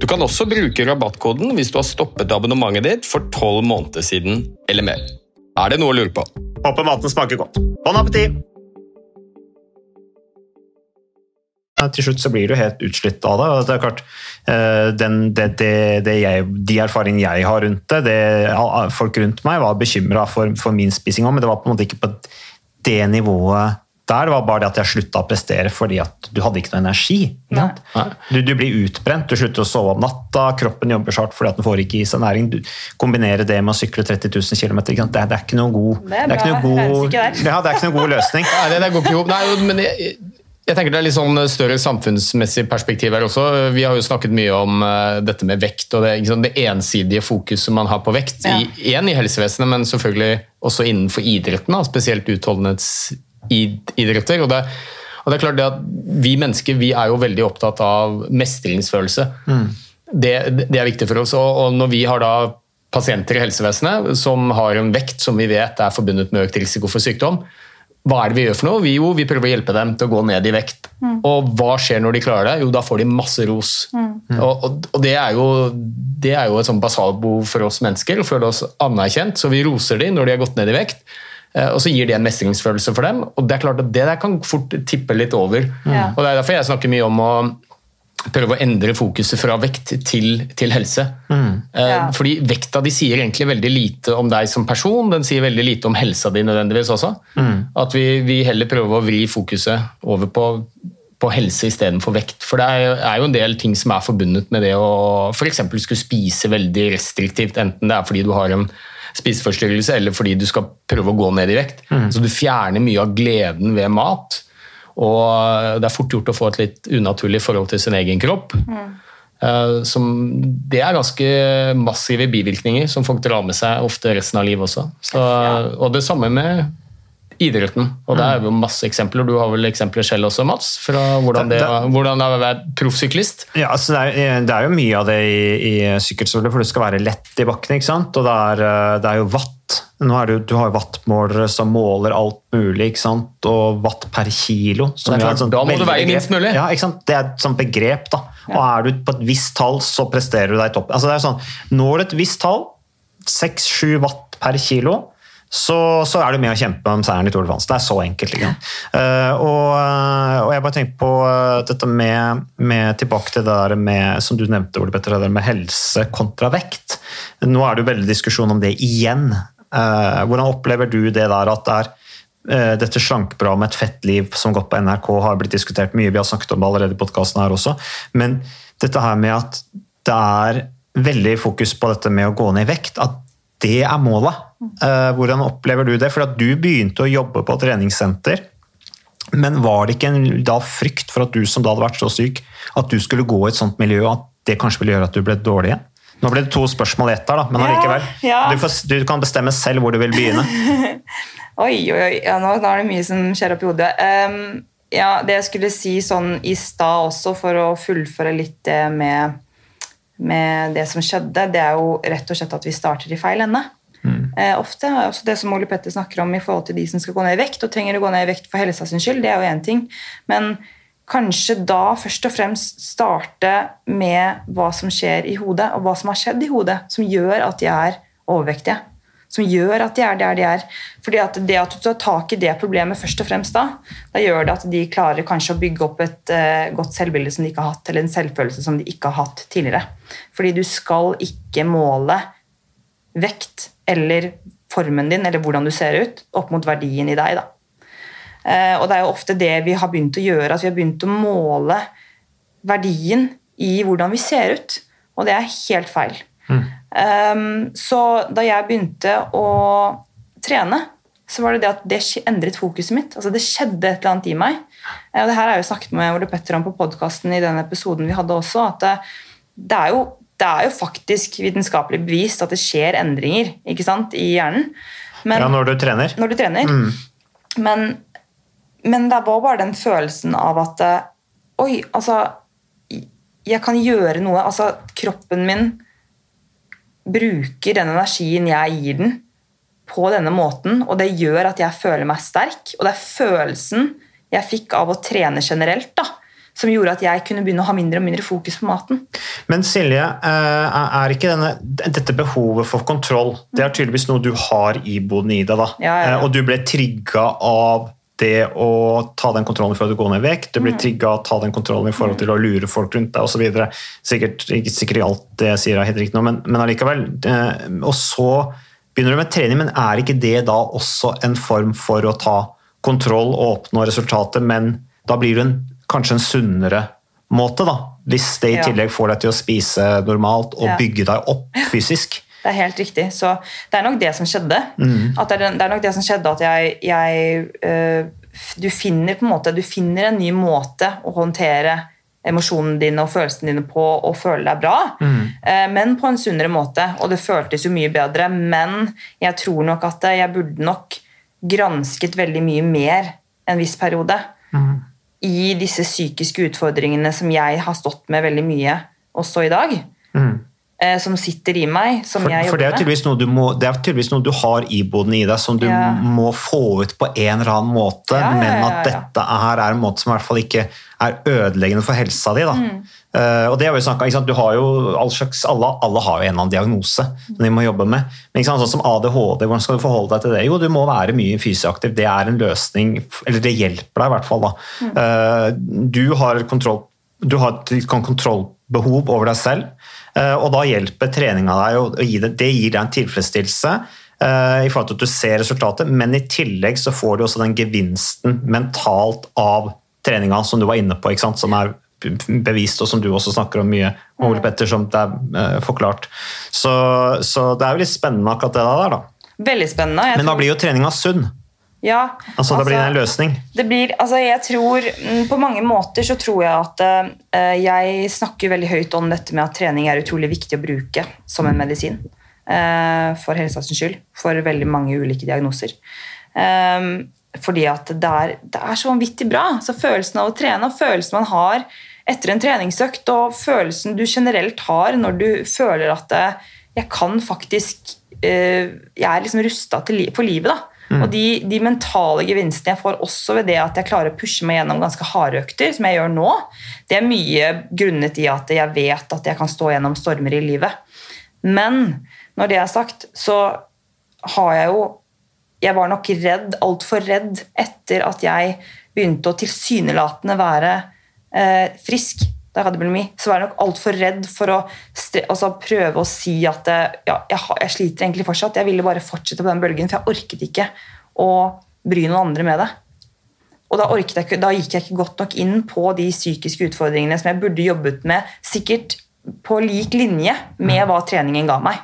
Du kan også bruke rabattkoden hvis du har stoppet abonnementet ditt for tolv måneder siden eller mer. Er det noe å lure på? Håper maten smaker godt. Bon appétit! Til slutt så blir du helt utslitt av det. og det er klart, eh, den, det, det, det jeg, De erfaringene jeg har rundt det, det Folk rundt meg var bekymra for, for, min spising òg, men det var på en måte ikke på det nivået der. Var bare det at jeg slutta å prestere fordi at du hadde ikke noe energi. Du, du, blir utbrent, du slutter å sove om natta, kroppen jobber så hardt fordi at den får ikke i seg næring. Du kombinerer det med å sykle 30 000 km. Det, det, er ikke noe god, det er, det er ikke noe god, ja, det er ikke noe god løsning. Nei, det, det går ikke ihop. Nei, men jeg, jeg tenker Det er litt sånn større samfunnsmessig perspektiv her også. Vi har jo snakket mye om uh, dette med vekt og det, liksom, det, ensidige fokuset man har på vekt. Ja. I, igjen i helsevesenet, men selvfølgelig også innenfor idretten. Da, spesielt utholdenhetsidretter. Og det, og det er klart det at Vi mennesker vi er jo veldig opptatt av mestringsfølelse. Mm. Det, det, er viktig for oss. Og, og når vi har da pasienter i helsevesenet som har en vekt som vi vet er forbundet med økt risiko for sykdom, hva er det vi gjør for noe? Vi, jo, vi prøver å hjelpe dem til å gå ned i vekt. Mm. Og hva skjer når de klarer det? Jo, da får de masse ros. Mm. Og, og, og, det er jo, det er jo et sånn basalbehov for oss mennesker, å føle oss anerkjent. Så vi roser dem når de har gått ned i vekt. Eh, og så gir det en mestringsfølelse for dem. Og det er klart at det der kan fort tippe litt over. Mm. Og det er derfor jeg snakker mye om å prøve å endre fokuset fra vekt til, til helse. Mm. Eh, ja. Fordi vekta de sier egentlig veldig lite om deg som person, den sier veldig lite om helsa di nødvendigvis også. Mm. At vi, vi, heller prøver å vri fokuset over på, på helse istedenfor vekt. For det er, er, jo en del ting som er forbundet med det å f.eks. skulle spise veldig restriktivt, enten det er fordi du har en spiseforstyrrelse eller fordi du skal prøve å gå ned i vekt. Mm. Så du fjerner mye av gleden ved mat. Og det er fort gjort å få et litt unaturlig forhold til sin egen kropp. Mm. Som, det er ganske massive bivirkninger som folk drar med seg ofte resten av livet også. Så, og det samme med idretten. Og det er jo masse eksempler. Du har vel eksempler selv også, Mats? Fra hvordan det, hvordan det er å være proffsyklist? Ja, altså det, er, det, er, jo mye av det i, i sykkelstole, for det skal være lett i bakken. ikke sant? Og det er, det er jo watt nå er det Du har wattmålere som måler alt mulig, ikke sant? og watt per kilo. Klart, da må du veie minst mulig. Ja, ikke sant? Det er et sånt begrep. da. Ja. Og Er du på et visst tall, så presterer du deg i toppen. Altså, det er sånn, Når du et visst tall, 6-7 watt per kilo, så, så, er du med å kjempe om seieren i Tour de France. Det er så enkelt. Liksom. Uh, og, eh, og, jeg bare tenker på uh, dette med, med, Tilbake til det der med, som du nevnte, Ole Petter, det med helse kontra vekt. Nå er det jo veldig diskusjon om det igjen. Uh, hvordan opplever du det der at det er dette slankeprogrammet Et fett liv som gått på NRK har blitt diskutert mye, vi har snakket om det allerede i podkasten her også. Men dette her med at det er veldig fokus på dette med å gå ned i vekt, at det er målet. Uh, hvordan opplever du det? For at du begynte å jobbe på treningssenter. Men var det ikke en da frykt for at du som da hadde vært så syk, at du skulle gå i et sånt miljø, at det kanskje ville gjøre at du ble dårlig igjen? Nå ble det to spørsmål i ett da, men allikevel. Ja, ja. du, du, kan bestemme selv hvor du vil begynne. oi, oi, oi. Ja, nå, nå, er det mye som skjer oppi hodet. Um, ja, det jeg skulle si sånn i stad også, for å fullføre litt det med med det som skjedde, det er jo rett og slett at vi starter i feil ende. Eh, ofte, Altså Det som Ole Petter snakker om i forhold til de som skal gå ned i vekt, og trenger å gå ned i vekt for helsa sin skyld, det er jo én ting. Men kanskje da først og fremst starte med hva som skjer i hodet, og hva som har skjedd i hodet, som gjør at de er overvektige som gjør at de er der de er. Fordi at Det at du tar tak i det problemet først og fremst da, da gjør det at de klarer kanskje å bygge opp et uh, godt selvbilde som de ikke har hatt, eller en selvfølelse som de ikke har hatt tidligere. Fordi du skal ikke måle vekt eller formen din eller hvordan du ser ut, opp mot verdien i deg. da. Uh, og det er jo ofte det vi har begynt å gjøre, at vi har begynt å måle verdien i hvordan vi ser ut. Og det er helt feil. Mm. Um, så da jeg begynte å trene, så var det det at det endret fokuset mitt. Altså Det skjedde et eller annet i meg. Eh, Og det her har jeg jo snakket med Ole Petter om på podkasten i den episoden vi hadde også, at det, det, er jo, det er jo faktisk vitenskapelig bevist at det skjer endringer ikke sant, i hjernen. Men, Ja, når du trener. når du trener. Mm. Men, men det var bare den følelsen av at eh, Oi, altså Jeg kan gjøre noe. Altså, kroppen min bruker den energien jeg gir den, på denne måten, og det gjør at jeg føler meg sterk. Og det er følelsen jeg fikk av å trene generelt, da, som gjorde at jeg kunne begynne å ha mindre og mindre fokus på maten. Men Silje, eh, er ikke denne, dette behovet for kontroll Det er tydeligvis noe du har iboende i deg. da. Ja, ja, ja. Eh, Og du ble trigga av det å ta den kontrollen for å gå ned i vekt. Du blir Mm. trigga av å ta den kontrollen i forhold til å lure folk rundt deg osv. Sikkert ikke sikkert alt det jeg sier er helt riktig nå, men, men allikevel. eh, Og så begynner du med trening, men er ikke det da også en form for å ta kontroll og oppnå resultatet, men da blir du en, kanskje en sunnere måte, da? Hvis det i tillegg får deg til å spise normalt og bygge deg opp fysisk. Det er helt riktig. Så det er nok det som skjedde. Mm. At det, er, det er nok det som skjedde at jeg, jeg øh, Du finner på en måte Du finner en ny måte å håndtere emosjonene dine og følelsene dine på og føle deg bra, eh, men på en sunnere måte. Og det føltes jo mye bedre, men jeg tror nok at jeg burde nok gransket veldig mye mer en viss periode i disse psykiske utfordringene som jeg har stått med veldig mye også i dag. Eh, Som sitter i meg, som For, jeg for det er jobber med. tydeligvis noe du, må, det er tydeligvis noe du har iboende i deg, som du Ja. må få ut på en eller annen måte, Ja, ja, men at dette her er en måte som i hvert fall ikke er ødeleggende for helsa di. Da. Mm. Uh, og det har vi snakket? Du har jo all slags, alle, alle har jo en eller annen diagnose som de må jobbe med. Men sånn som ADHD, hvordan skal du forholde deg til det? Jo, du må være mye fysioaktiv. Det er en løsning, eller det hjelper deg i hvert fall. Da. Mm. Uh, du har kontroll du har et kontrollbehov over deg selv, og da hjelper treninga deg å gi det, det gir deg en tilfredsstillelse eh, i forhold til at du ser resultatet, men i tillegg så får du også den gevinsten mentalt av treninga som du var inne på, som er bevist, og som du også snakker om mye, Ole Petter, som det er eh, forklart. Så, så det er jo litt spennende akkurat det der, da. Veldig spennende. Men da blir jo treninga sunn. Ja, Altså, da blir det en løsning. Det blir, altså jeg tror, mm, På mange måter så tror jeg at uh, jeg snakker veldig høyt om dette med at trening er utrolig viktig å bruke som en medisin. Uh, for helsas skyld. For veldig mange ulike diagnoser. Um, fordi at det er, det er så vanvittig bra. Så Følelsen av å trene og følelsen man har etter en treningsøkt, og følelsen du generelt har når du føler at uh, jeg kan faktisk Jeg er liksom rusta for livet. da. Mm. Og de, de mentale gevinstene jeg får også ved det at jeg klarer å pushe meg gjennom ganske harde økter, som jeg gjør nå, det er mye grunnet i at jeg vet at jeg kan stå gjennom stormer i livet. Men når det er sagt, så har jeg jo Jeg var nok redd, altfor redd, etter at jeg begynte å tilsynelatende være eh, frisk da jeg hadde bulimi, så var jeg nok altfor redd for å altså prøve å si at eh, ja, jeg, jeg sliter egentlig fortsatt. Jeg ville bare fortsette på den bølgen, for jeg orket ikke å bry noen andre med det. Og da, jeg da gikk jeg ikke godt nok inn på de psykiske utfordringene som jeg burde jobbet med, sikkert på lik linje med hva treningen ga meg.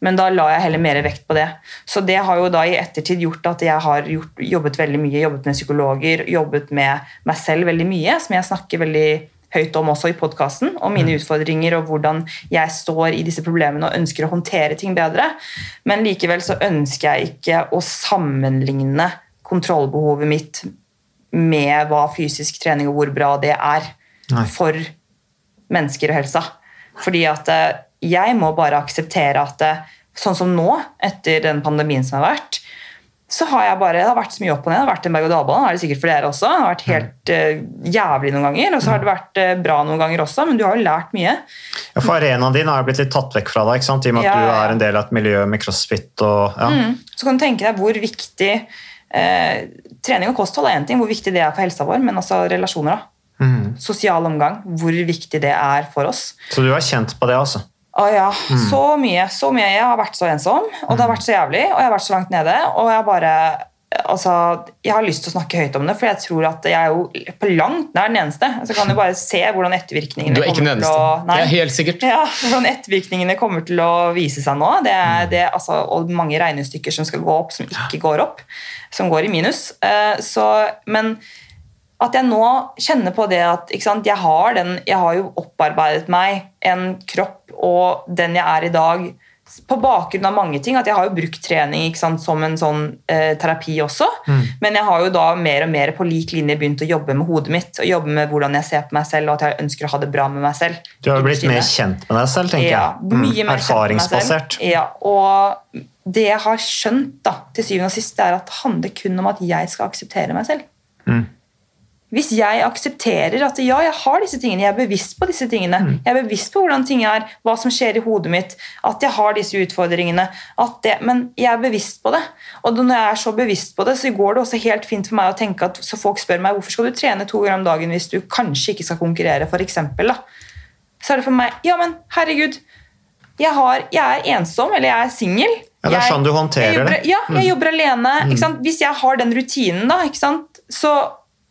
Men da la jeg heller mer vekt på det. Så det har jo da i ettertid gjort at jeg har gjort, jobbet veldig mye, jobbet med psykologer, jobbet med meg selv veldig mye, som jeg snakker veldig høyt om også i podkasten, om mine utfordringer og hvordan jeg står i disse problemene og ønsker å håndtere ting bedre. Men likevel så ønsker jeg ikke å sammenligne kontrollbehovet mitt med hva fysisk trening og hvor bra det er Nei. for mennesker og helsa. Fordi at eh, jeg må bare akseptere at eh, sånn som nå, etter den pandemien som har vært, så har jeg bare, det har vært så mye opp og ned. Det har vært en berg-og-dal-bane, det er det sikkert for dere også. Det har vært helt uh, jævlig noen ganger, og så har det vært uh, bra noen ganger også, men du har jo lært mye. Ja, for Arenaen din har jo blitt litt tatt vekk fra deg, ikke sant? i og med at Ja, du ja, ja. er en del av et miljø med crossfit. og ja. Mm. Så kan du tenke deg hvor viktig uh, trening og kosthold er en ting, hvor viktig det er for helsa vår, men også relasjoner. da. Mm. Sosial omgang, hvor viktig det er for oss. Så du har kjent på det, altså? Å ja, Mm. så mye. Så mye. Jeg har vært så ensom, og det har vært så jævlig, og jeg har vært så langt nede. Og jeg bare altså, jeg har lyst til å snakke høyt om det, for jeg tror at jeg er jo på langt nær den eneste. Så kan du bare se hvordan ettervirkningene Du er ikke den til å eneste. Det er helt sikkert. Ja, hvordan ettervirkningene kommer til å vise seg nå. Det er Mm. det, altså, og mange regnestykker som skal gå opp, som ikke går opp. Som går i minus. Uh, så, men at jeg nå kjenner på det at sant, jeg, har den, jeg har jo opparbeidet meg en kropp og den jeg er i dag, på bakgrunn av mange ting. at Jeg har jo brukt trening sant, som en sånn eh, terapi også. Mm. Men jeg har jo da mer og mer på lik linje begynt å jobbe med hodet mitt. og jobbe med hvordan jeg ser på meg selv, og at jeg ønsker å ha det bra med meg selv. Du har jo blitt mer kjent med deg selv, tenker Ja, jeg. Mm. Erfaringsbasert. Ja, og det jeg har skjønt da, til syvende og sist, er at det handler kun om at jeg skal akseptere meg selv. Mm. Hvis jeg aksepterer at ja, jeg har disse tingene, jeg er bevisst på disse tingene, Mm. jeg er bevisst på hvordan ting er, hva som skjer i hodet mitt, at jeg har disse utfordringene, at det, men jeg er bevisst på det. Og når jeg er så bevisst på det, så går det også helt fint for meg å tenke at så folk spør meg hvorfor skal du trene to ganger om dagen hvis du kanskje ikke skal konkurrere, for eksempel, da. Så er det for meg Ja, men herregud, jeg, har, jeg er ensom, eller jeg er singel. Ja, det er sånn du håndterer jeg jobber, det. Ja, jeg Mm. jobber alene. Mm. Hvis jeg har den rutinen, da, ikke sant? Så,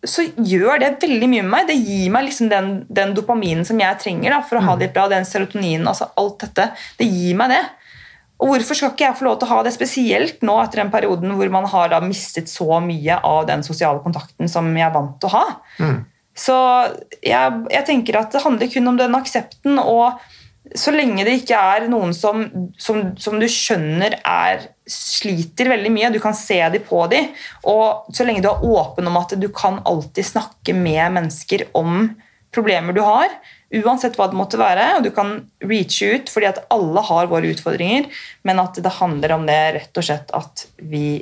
så gjør det veldig mye med meg. Det gir meg liksom den, den dopaminen som jeg trenger da, for å ha det bra. Den serotoninen, altså alt dette. Det gir meg det. Og hvorfor skal ikke jeg få lov til å ha det spesielt nå etter den perioden hvor man har da mistet så mye av den sosiale kontakten som jeg er vant til å ha? Mm. Så jeg, jeg tenker at det handler kun om den aksepten, og så lenge det ikke er noen som, som, som du skjønner er, sliter veldig mye, du kan se dem på dem, og så lenge du er åpen om at du kan alltid snakke med mennesker om problemer du har, uansett hva det måtte være, og du kan reache ut, fordi at alle har våre utfordringer, men at det handler om det rett og slett at vi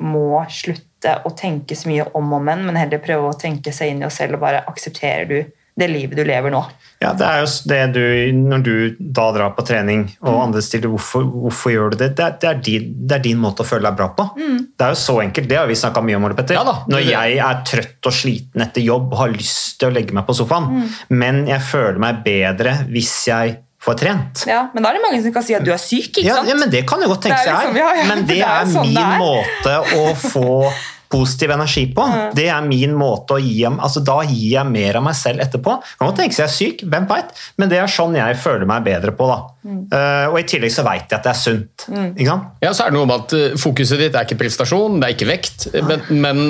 må slutte å tenke så mye om og men, men heller prøve å tenke seg inn i oss selv og bare aksepterer du det livet du lever nå. Ja, det er jo det du, Når du da drar på trening, og Mm. andre stiller hvorfor, hvorfor gjør du det, det er, det, er din, det er din måte å føle deg bra på. Mm. Det er jo så enkelt, det har vi snakka mye om. Ole Petter. Når jeg er trøtt og sliten etter jobb og har lyst til å legge meg på sofaen, Mm. men jeg føler meg bedre hvis jeg får trent. Ja, men da er det mange som kan si at du er syk, ikke Ja, sant? ja, men Det kan jo godt tenke er liksom- ja, ja, men det det er er, sånn min det er. måte å få positiv energi på. Det er min måte å gi altså Da gir jeg mer av meg selv etterpå. Man Kan tenke seg jeg er syk, hvem veit, men det er sånn jeg føler meg bedre på. da. Eh, og I tillegg så veit jeg at det er sunt. Ikke sant? Ja, så er det noe med at eh, Fokuset ditt er ikke prestasjon, det er ikke vekt. Men, men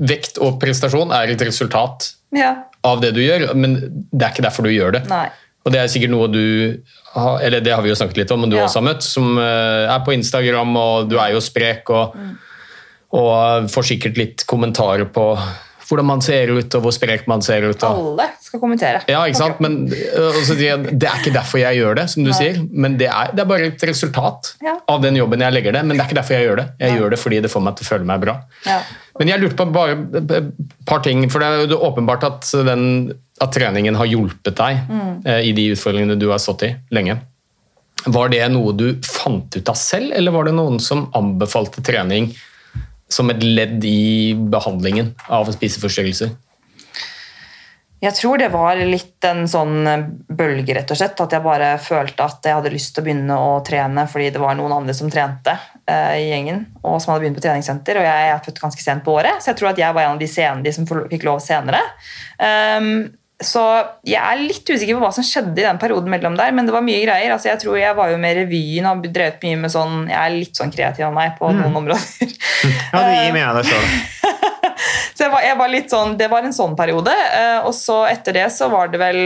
vekt og prestasjon er et resultat Ja. av det du gjør, men det er ikke derfor du gjør det. Nei. Og det er sikkert noe du eller det har vi jo snakket litt om, men du Ja. også har møtt, som eh, er på Instagram, og du er jo sprek og, og får sikkert litt kommentarer på hvordan man ser ut, og hvor sprek man ser ut. Og. Alle skal kommentere. Ja, ikke sant? Men og så sier jeg, Det er ikke derfor jeg gjør det, som du Nei. sier. Men det er, det er bare et resultat Ja. av den jobben jeg legger det. Men det er ikke derfor jeg gjør det. Jeg gjør det fordi det får meg til å føle meg bra. Ja. Men jeg lurte på bare et par ting. For det er jo åpenbart at, den, at treningen har hjulpet deg Mm. eh, i de utfordringene du har stått i lenge. Var det noe du fant ut av selv, eller var det noen som anbefalte trening som et ledd i behandlingen av spiseforstyrrelser? Jeg tror det var litt en sånn bølge, rett og slett. At jeg bare følte at jeg hadde lyst til å begynne å trene fordi det var noen andre som trente eh, i gjengen, og som hadde begynt på treningssenter. Og jeg er født ganske sent på året, så jeg tror at jeg var en av de, sene, de som fikk lov senere. Um, så jeg er litt usikker på hva som skjedde i den perioden mellom der, men det var mye greier. Altså, jeg tror jeg var jo med revyen og drevet mye med sånn Jeg er litt sånn kreativ av meg på Mm. noen områder. Ja, du gir mye av deg sjøl. Så jeg var, jeg var litt sånn, Det var en sånn periode. eh, og så etter det så var det vel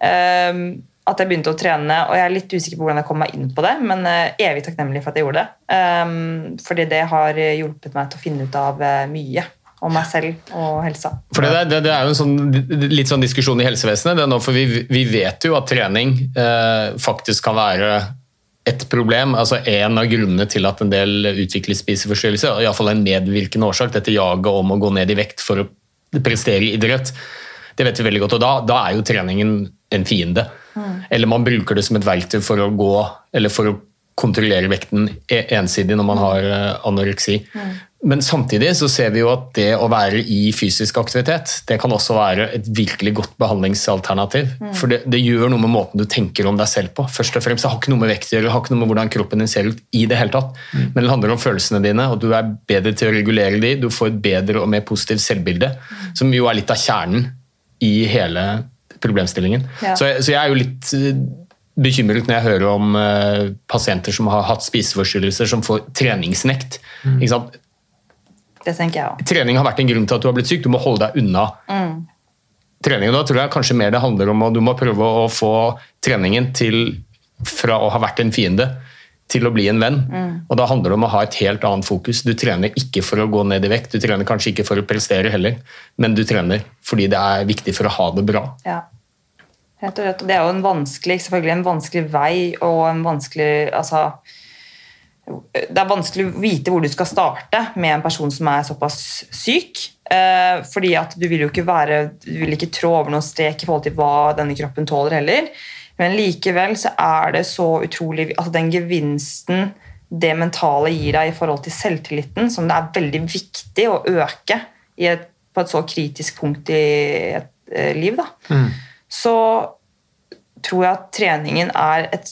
eh, at jeg begynte å trene, og jeg er litt usikker på hvordan jeg kom meg inn på det, men eh, evig takknemlig for at jeg gjorde det. Um, fordi det har hjulpet meg til å finne ut av mye om meg selv og helsa. For det, det, det er jo en sånn, litt sånn diskusjon i helsevesenet, det er nå, for vi, vi vet jo at trening eh, faktisk kan være et problem, altså en av grunnene til at en del utvikler spiseforstyrrelser, iallfall en medvirkende årsak, dette jaget om å gå ned i vekt for å prestere i idrett. Det vet vi veldig godt, og da, da er jo treningen en fiende. Eller man bruker det som et verktøy for å gå, eller for å kontrollere vekten e- ensidig når man har anoreksi. anoreksi. Men samtidig så ser vi jo at det å være i fysisk aktivitet, det kan også være et virkelig godt behandlingsalternativ. Mm. For det, det gjør noe med måten du tenker om deg selv på. Først og fremst, Det har ikke noe med vekt å gjøre, det har ikke noe med hvordan kroppen din ser ut i det hele tatt. Men det handler om følelsene dine, og du er bedre til å regulere de, du får et bedre og mer positivt selvbilde, som jo er litt av kjernen i hele problemstillingen. Ja. Så, jeg- så jeg er jo litt eh, bekymret når jeg hører om uh, pasienter som har hatt spiseforstyrrelser, som får treningsnekt. Ikke sant? Det tenker jeg også. Trening har vært en grunn til at du har blitt syk. Du må holde deg unna Mm. trening. og Da tror jeg kanskje mer det handler om at du må prøve å få treningen til fra å ha vært en fiende til å bli en venn. Mm. Og Da handler det om å ha et helt annet fokus. Du trener ikke for å gå ned i vekt, du trener kanskje ikke for å prestere heller, men du trener fordi det er viktig for å ha det bra. Ja. Rett. Og det er jo en vanskelig, selvfølgelig en vanskelig vei og en vanskelig altså, Det er vanskelig å vite hvor du skal starte med en person som er såpass syk. Eh, fordi at du vil jo ikke være Du vil ikke trå over noen strek i forhold til hva denne kroppen tåler heller. Men likevel så er det så utrolig altså Den gevinsten det mentale gir deg i forhold til selvtilliten, som det er veldig viktig å øke et, på et så kritisk punkt i et et liv, da så tror jeg at treningen er et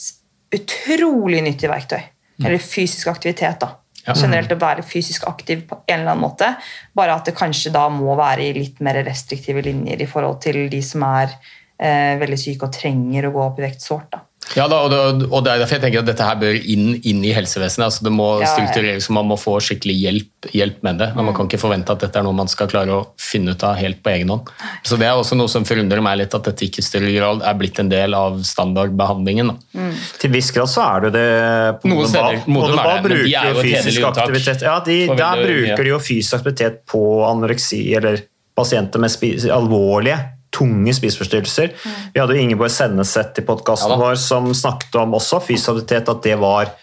utrolig nyttig verktøy. Eller fysisk aktivitet, da. Ja. Generelt å være fysisk aktiv på en eller annen måte. Bare at det kanskje da må være i litt mer restriktive linjer i forhold til de som er eh, veldig syke og trenger å gå opp i vekt sårt. da. Ja, da, og, det, og det er derfor jeg tenker at dette her bør inn, inn i helsevesenet. altså Det må Ja, struktureres, og man må få skikkelig hjelp, hjelp med det. Men Man kan ikke forvente at dette er noe man skal klare å finne ut av helt på egen hånd. Så Det er også noe som forundrer meg litt, at dette ikke i større grad er blitt en del av standardbehandlingen. da. Til viss grad så er det det på Noen steder Modeball. må det Modeball være det, men de er jo et fysisk hederlig unntak aktivitet. Ja, de, der bruker de jo fysisk aktivitet på anoreksi, eller pasienter med alvorlige, tunge spiseforstyrrelser. Vi hadde jo Ingeborg Senneset i podkasten vår som snakket om også fysisk aktivitet, at det var,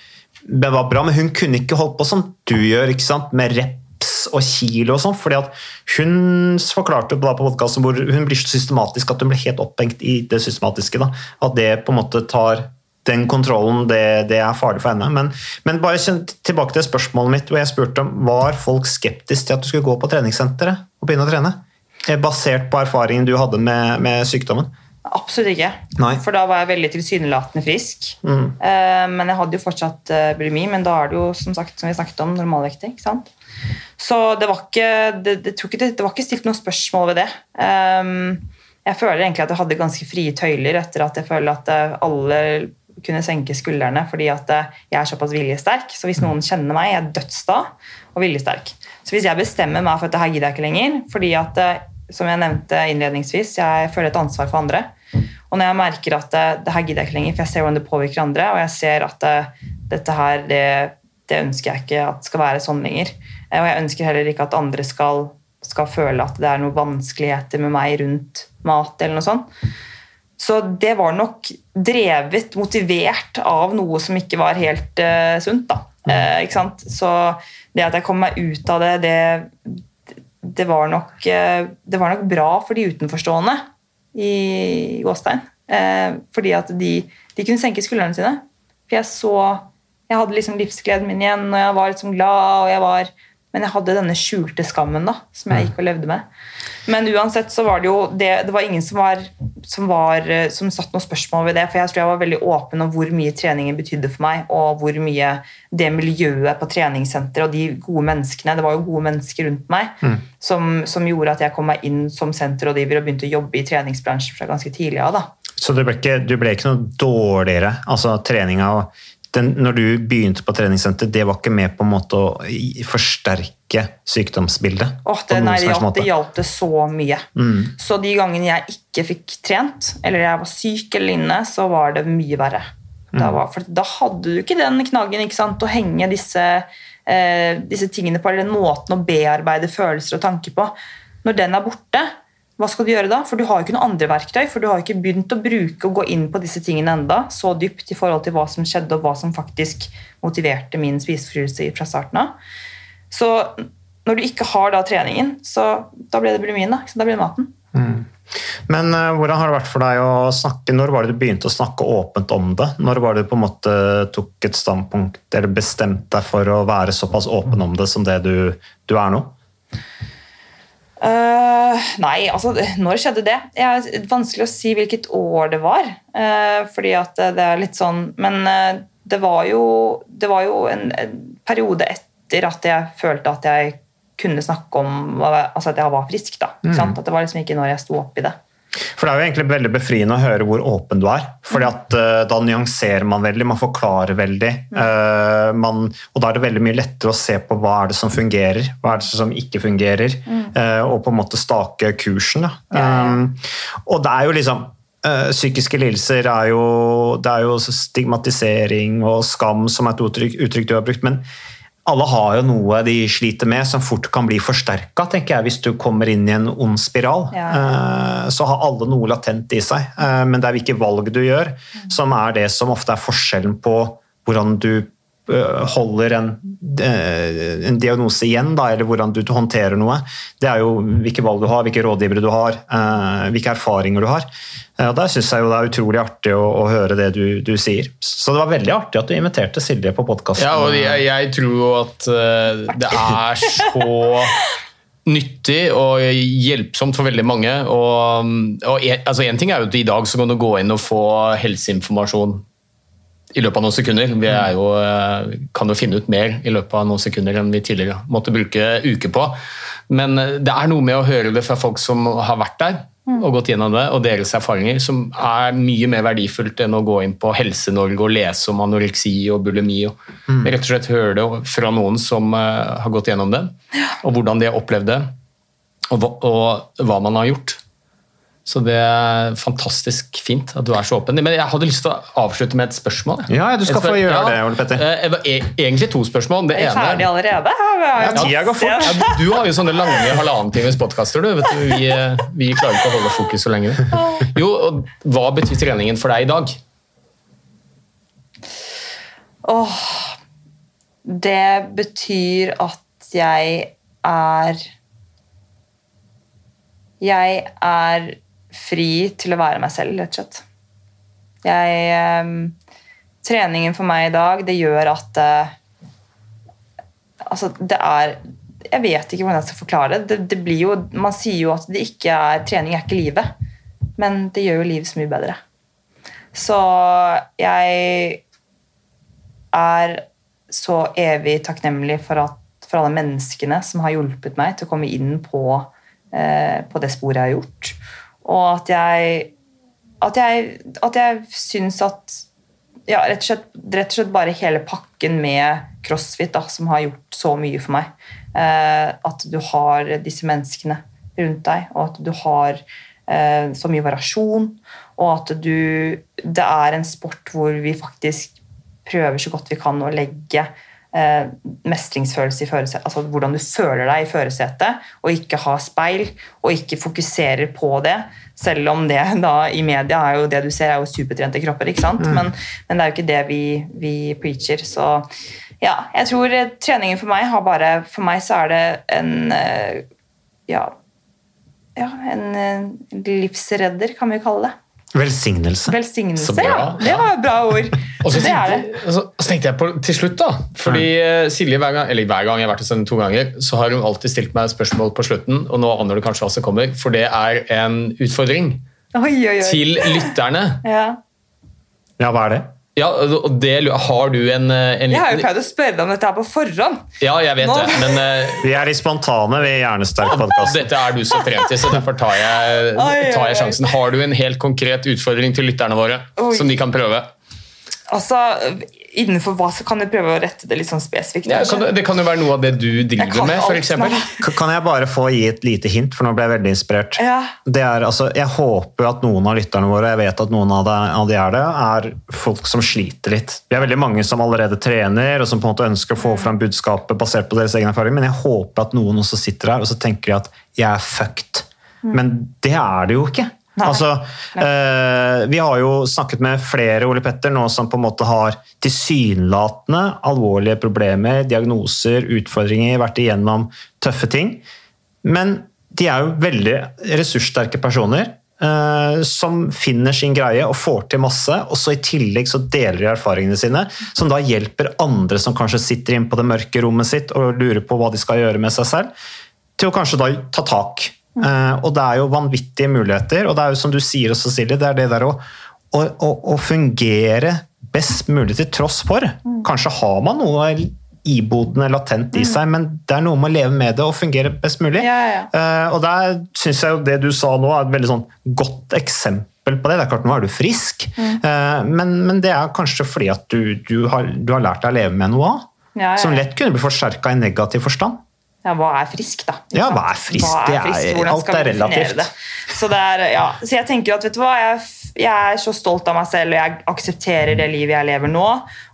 det var bra, men hun kunne ikke holdt på som du gjør, med reps og kilo og sånn, fordi at hun forklarte på podkasten hvor hun blir så systematisk at hun blir helt opphengt i det systematiske. Da. At det på en måte tar den kontrollen, det, det er farlig for henne. Men, men bare tilbake til spørsmålet mitt, hvor jeg spurte om var folk skeptiske til at du skulle gå på treningssenteret og begynne å trene? Eh, Basert på erfaringen du hadde med, med sykdommen? Absolutt ikke. Nei. For da var jeg veldig tilsynelatende frisk. Mm. Eh, men jeg hadde jo fortsatt eh, bulimi, men da er det jo som sagt, som vi snakket om, normalvektig. ikke sant? Så det var ikke, det, det, ikke det, var ikke stilt noen spørsmål ved det. Jeg føler egentlig at jeg hadde ganske frie tøyler etter at jeg føler at alle kunne senke skuldrene fordi at jeg er såpass viljesterk. Så hvis noen kjenner meg, jeg er dødssta og viljesterk. Så hvis jeg bestemmer meg for at det her gidder jeg ikke lenger, fordi at eh, som jeg nevnte innledningsvis, jeg føler et ansvar for andre. Og når jeg merker at det, det her gidder jeg ikke lenger, for jeg ser hvordan det påvirker andre, og jeg ser at det, dette her, det, det ønsker jeg ikke at skal være sånn lenger. Eh, Og jeg ønsker heller ikke at andre skal, skal føle at det er noen vanskeligheter med meg rundt mat eller noe sånt. Så det var nok drevet, motivert av noe som ikke var helt uh, sunt. da. Eh, ikke sant? Så det at jeg kom meg ut av det, det, det, var, nok, eh, det var nok bra for de utenforstående i Gåstein. Eh, fordi at de, de kunne senke skuldrene sine. For jeg så Jeg hadde liksom livsgleden min igjen, og jeg var liksom glad, og jeg var men jeg hadde denne skjulte skammen da, som jeg gikk og levde med. Men uansett så var det jo det, det var ingen som, var, som, var, eh, som satt noe spørsmål ved det. For jeg tror jeg var veldig åpen om hvor mye treningen betydde for meg, og hvor mye det miljøet på treningssenteret og de gode menneskene Det var jo gode mennesker rundt meg Mm. som, som gjorde at jeg kom meg inn som senterrådgiver og begynte å jobbe i treningsbransjen fra ganske tidlig av. da. Så du ble, ikke, du ble ikke noe dårligere? Altså treninga den, Når du begynte på treningssenter, det var ikke med på en måte å i- forsterke sykdomsbildet? Åh, det, nei, det, hjalp, det hjalp det så mye. Mm. Så de gangene jeg ikke fikk trent, eller jeg var syk eller inne, så var det mye verre. Da, Mm. var, for da hadde du ikke den knaggen ikke sant, å henge disse, eh, disse tingene på, eller den måten å bearbeide følelser og tanker på. Når den er borte, hva skal du gjøre da? For du har jo ikke noen andre verktøy, for du har jo ikke begynt å bruke og gå inn på disse tingene enda, så dypt i forhold til hva som skjedde, og hva som faktisk motiverte min spiseforstyrrelse fra starten av. Så når du ikke har da treningen, så da ble det bulimien, da. Så da ble det maten. Men uh, hvordan har det vært for deg å snakke Når var det du begynte å snakke åpent om det? Når var det du på en måte tok et standpunkt eller bestemte deg for å være såpass åpen om det som det du, du er nå? Uh, nei, altså når skjedde det? Det er vanskelig å si hvilket år det var. Uh, fordi at det er litt sånn Men uh, det var jo, det var jo en, en periode etter at jeg følte at jeg kunne snakke om altså at jeg var frisk. da, Mm. At Det var liksom ikke når jeg sto oppi det. For Det er jo egentlig veldig befriende å høre hvor åpen du er. fordi at uh, Da nyanserer man veldig, man forklarer veldig. Uh, man, og Da er det veldig mye lettere å se på hva er det som fungerer, hva er det som ikke fungerer, Uh, og på en måte stake kursen. Um, og det er jo liksom Psykiske lidelser er jo, det er jo stigmatisering og skam som er et uttrykk, uttrykk du har brukt. men alle har jo noe de sliter med som fort kan bli forsterka, tenker jeg, hvis du kommer inn i en ond spiral. Ja. Eh, Så har alle noe latent i seg, eh, men det er hvilke valg du gjør, som er det som ofte er forskjellen på hvordan du eh, holder en, en diagnose igjen, da, eller hvordan du håndterer noe. Det er jo hvilke valg du har, hvilke rådgivere du har, hvilke erfaringer du har. Og Der syns jeg jo det er utrolig artig å, å høre det du, du sier. Så det var veldig artig at du inviterte Silje på podkasten. Ja, og jeg, jeg tror jo at eh, det er så nyttig og hjelpsomt for veldig mange. Og, og en, altså en ting er jo at i dag så kan du gå inn og få helseinformasjon i løpet av noen sekunder. Vi jo, eh, kan jo finne ut mer i løpet av noen sekunder enn vi tidligere måtte bruke uker på. Men eh, det er noe med å høre det fra folk som har vært der og gått gjennom det, og deres erfaringer, som er mye mer verdifullt enn å gå inn på Helse-Norge og lese om anoreksi og bulimi. og Mm. Rett og slett høre det fra noen som eh, har gått gjennom det, og hvordan de har opplevd det, og hva, og hva man har gjort. Så det er fantastisk fint at du er så åpen. Men jeg hadde lyst til å avslutte med et spørsmål. Ja, du skal Et spør- få gjøre ja, det, Ole Petter. eh, var e- Egentlig to spørsmål. Det Er jeg ferdig allerede? Ja, tida går fort. ja, Du har jo sånne lange halvannen times podkaster, du. Du. Vi, eh, vi klarer ikke å holde fokus så lenge. Jo, og Hva betyr treningen for deg i dag? Åh, det betyr at jeg er Jeg er fri til å være meg selv, rett og slett. Jeg ehm, Treningen for meg i dag, det gjør at eh, Altså, det er Jeg vet ikke hvordan jeg skal forklare det. det. Det jo Man sier jo at det ikke er trening er ikke livet, men det gjør jo livet så mye bedre. Så jeg er så evig takknemlig for, at, for alle menneskene som har hjulpet meg til å komme inn på, eh, på det sporet jeg har gjort. Og at jeg at jeg, at jeg syns at ja, rett, og slett, rett og slett bare hele pakken med crossfit da, som har gjort så mye for meg. Eh, at du har disse menneskene rundt deg, og at du har eh, så mye variasjon, og at du Det er en sport hvor vi faktisk prøver så godt vi kan å legge eh, mestringsfølelse i førersetet, altså hvordan du føler deg i førersetet, og ikke ha speil, og ikke fokuserer på det, selv om det da i media er jo det du ser, er jo supertrente kropper, ikke sant? Mm. Men, men det er jo ikke det vi, vi preacher, så ja, jeg tror eh, treningen for meg har bare For meg så er det en eh, ja, ja, en eh, livsredder, kan vi kalle det. Velsignelse. Velsignelse, bra, ja. Det var et bra ord. Og så det er det. så, så tenkte jeg på til slutt, da. Fordi eh, Silje, hver gang, eller hver gang jeg har vært hos henne to ganger, så har hun alltid stilt meg spørsmål på slutten, og nå aner du kanskje hva som kommer, for det er en utfordring Oi, oi, oi. til lytterne. Ja. Ja, hva er det? Ja, og det, Har du en, en liten... Jeg har jo pleid å spørre deg om dette her på forhånd. Ja, jeg vet Nå- det, men Uh... Vi er litt spontane ved Hjernesterk-podkasten. dette er du så frem til, så derfor tar jeg, tar jeg sjansen. Har du en helt konkret utfordring til lytterne våre Oi. som de kan prøve? Altså, Innenfor hva så kan du prøve å rette det litt sånn spesifikt? Ja, kan, det kan jo være noe av det du driver kan med, f.eks. Kan jeg bare få gi et lite hint, for nå ble jeg veldig inspirert. Ja. Det er, altså, jeg håper at noen av lytterne våre, jeg vet at noen av de, av de er det, er folk som sliter litt. Vi er veldig mange som allerede trener, og som på en måte ønsker å få fram budskapet basert på deres egen erfaring, men jeg håper at noen også sitter her og så tenker de at jeg er fucked. Men det er det jo ikke. Altså, eh, vi har jo snakket med flere Ole Petter nå som på en måte har tilsynelatende alvorlige problemer, diagnoser, utfordringer, vært igjennom tøffe ting. Men de er jo veldig ressurssterke personer. eh, som finner sin greie og får til masse, og så i tillegg så deler de erfaringene sine, som da hjelper andre som kanskje sitter inne på det mørke rommet sitt og lurer på hva de skal gjøre med seg selv, til å kanskje da ta tak. Eh, og det er jo vanvittige muligheter, og det er jo som du sier også, Silje, det er det der å, å, å, å fungere best mulig til tross for. Kanskje har man noe ibodende latent i seg, men det er noe med å leve med det og fungere best mulig. Ja, ja. Uh, og der syns jeg jo det du sa nå er et veldig sånn godt eksempel på det. Det er klart, nå er du frisk, eh, men, men det er kanskje fordi at du, du, har, du har lært deg å leve med noe av. Ja. Som lett kunne bli forsterka i negativ forstand. Ja, hva er frisk, da? Ja, hva er frisk? Hva er frisk? Hvordan alt skal vi definere det? Så, det er, ja. så jeg tenker at, vet du hva, jeg, jeg er så stolt av meg selv, og jeg aksepterer det livet jeg lever nå.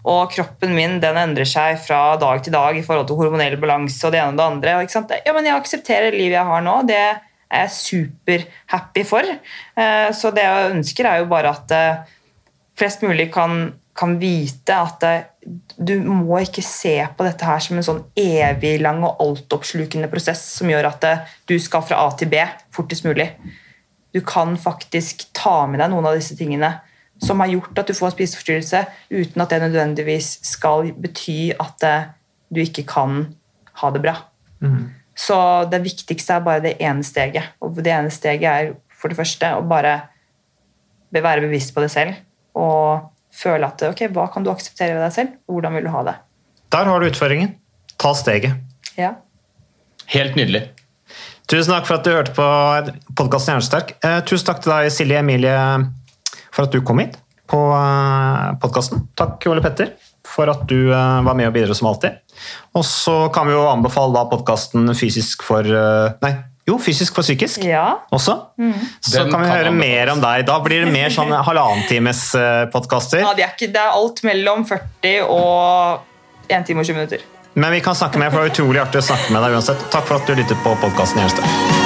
Og kroppen min den endrer seg fra dag til dag i forhold til hormonell balanse og det ene og det andre. Ikke sant? Ja, men jeg aksepterer det livet jeg har nå. Det er jeg superhappy for. Eh, Så det jeg ønsker, er jo bare at eh, flest mulig kan, kan vite at det, du må ikke se på dette her som en sånn evig lang og altoppslukende prosess som gjør at det, du skal fra A til B fortest mulig. Du kan faktisk ta med deg noen av disse tingene som har gjort at du får en spiseforstyrrelse, uten at det nødvendigvis skal bety at det, du ikke kan ha det bra. Så det viktigste er bare det ene steget. Og det ene steget er for det første å bare være bevisst på det selv. Og føle at ok, hva kan du akseptere ved deg selv? Hvordan vil du ha det? Der har du utfordringen. Ta steget. Ja. Helt nydelig. Tusen takk for at du hørte på podkasten Hjernesterk. Eh, tusen takk til deg, Silje Emilie, for at du kom hit på podkasten. Takk, Ole Petter, for at du eh, var med og bidro som alltid. Og så kan vi jo anbefale da podkasten Fysisk for eh, Nei, jo, Fysisk for psykisk også. Så Den kan vi kan høre mer om deg. Da blir det mer sånn halvannen times eh, podkaster. Ja, det, er ikke, det er alt mellom 40 og 1 time og 20 minutter. Men vi kan snakke med for det er utrolig artig å snakke med deg uansett. Takk for at du lyttet på podkasten Hjernesterk.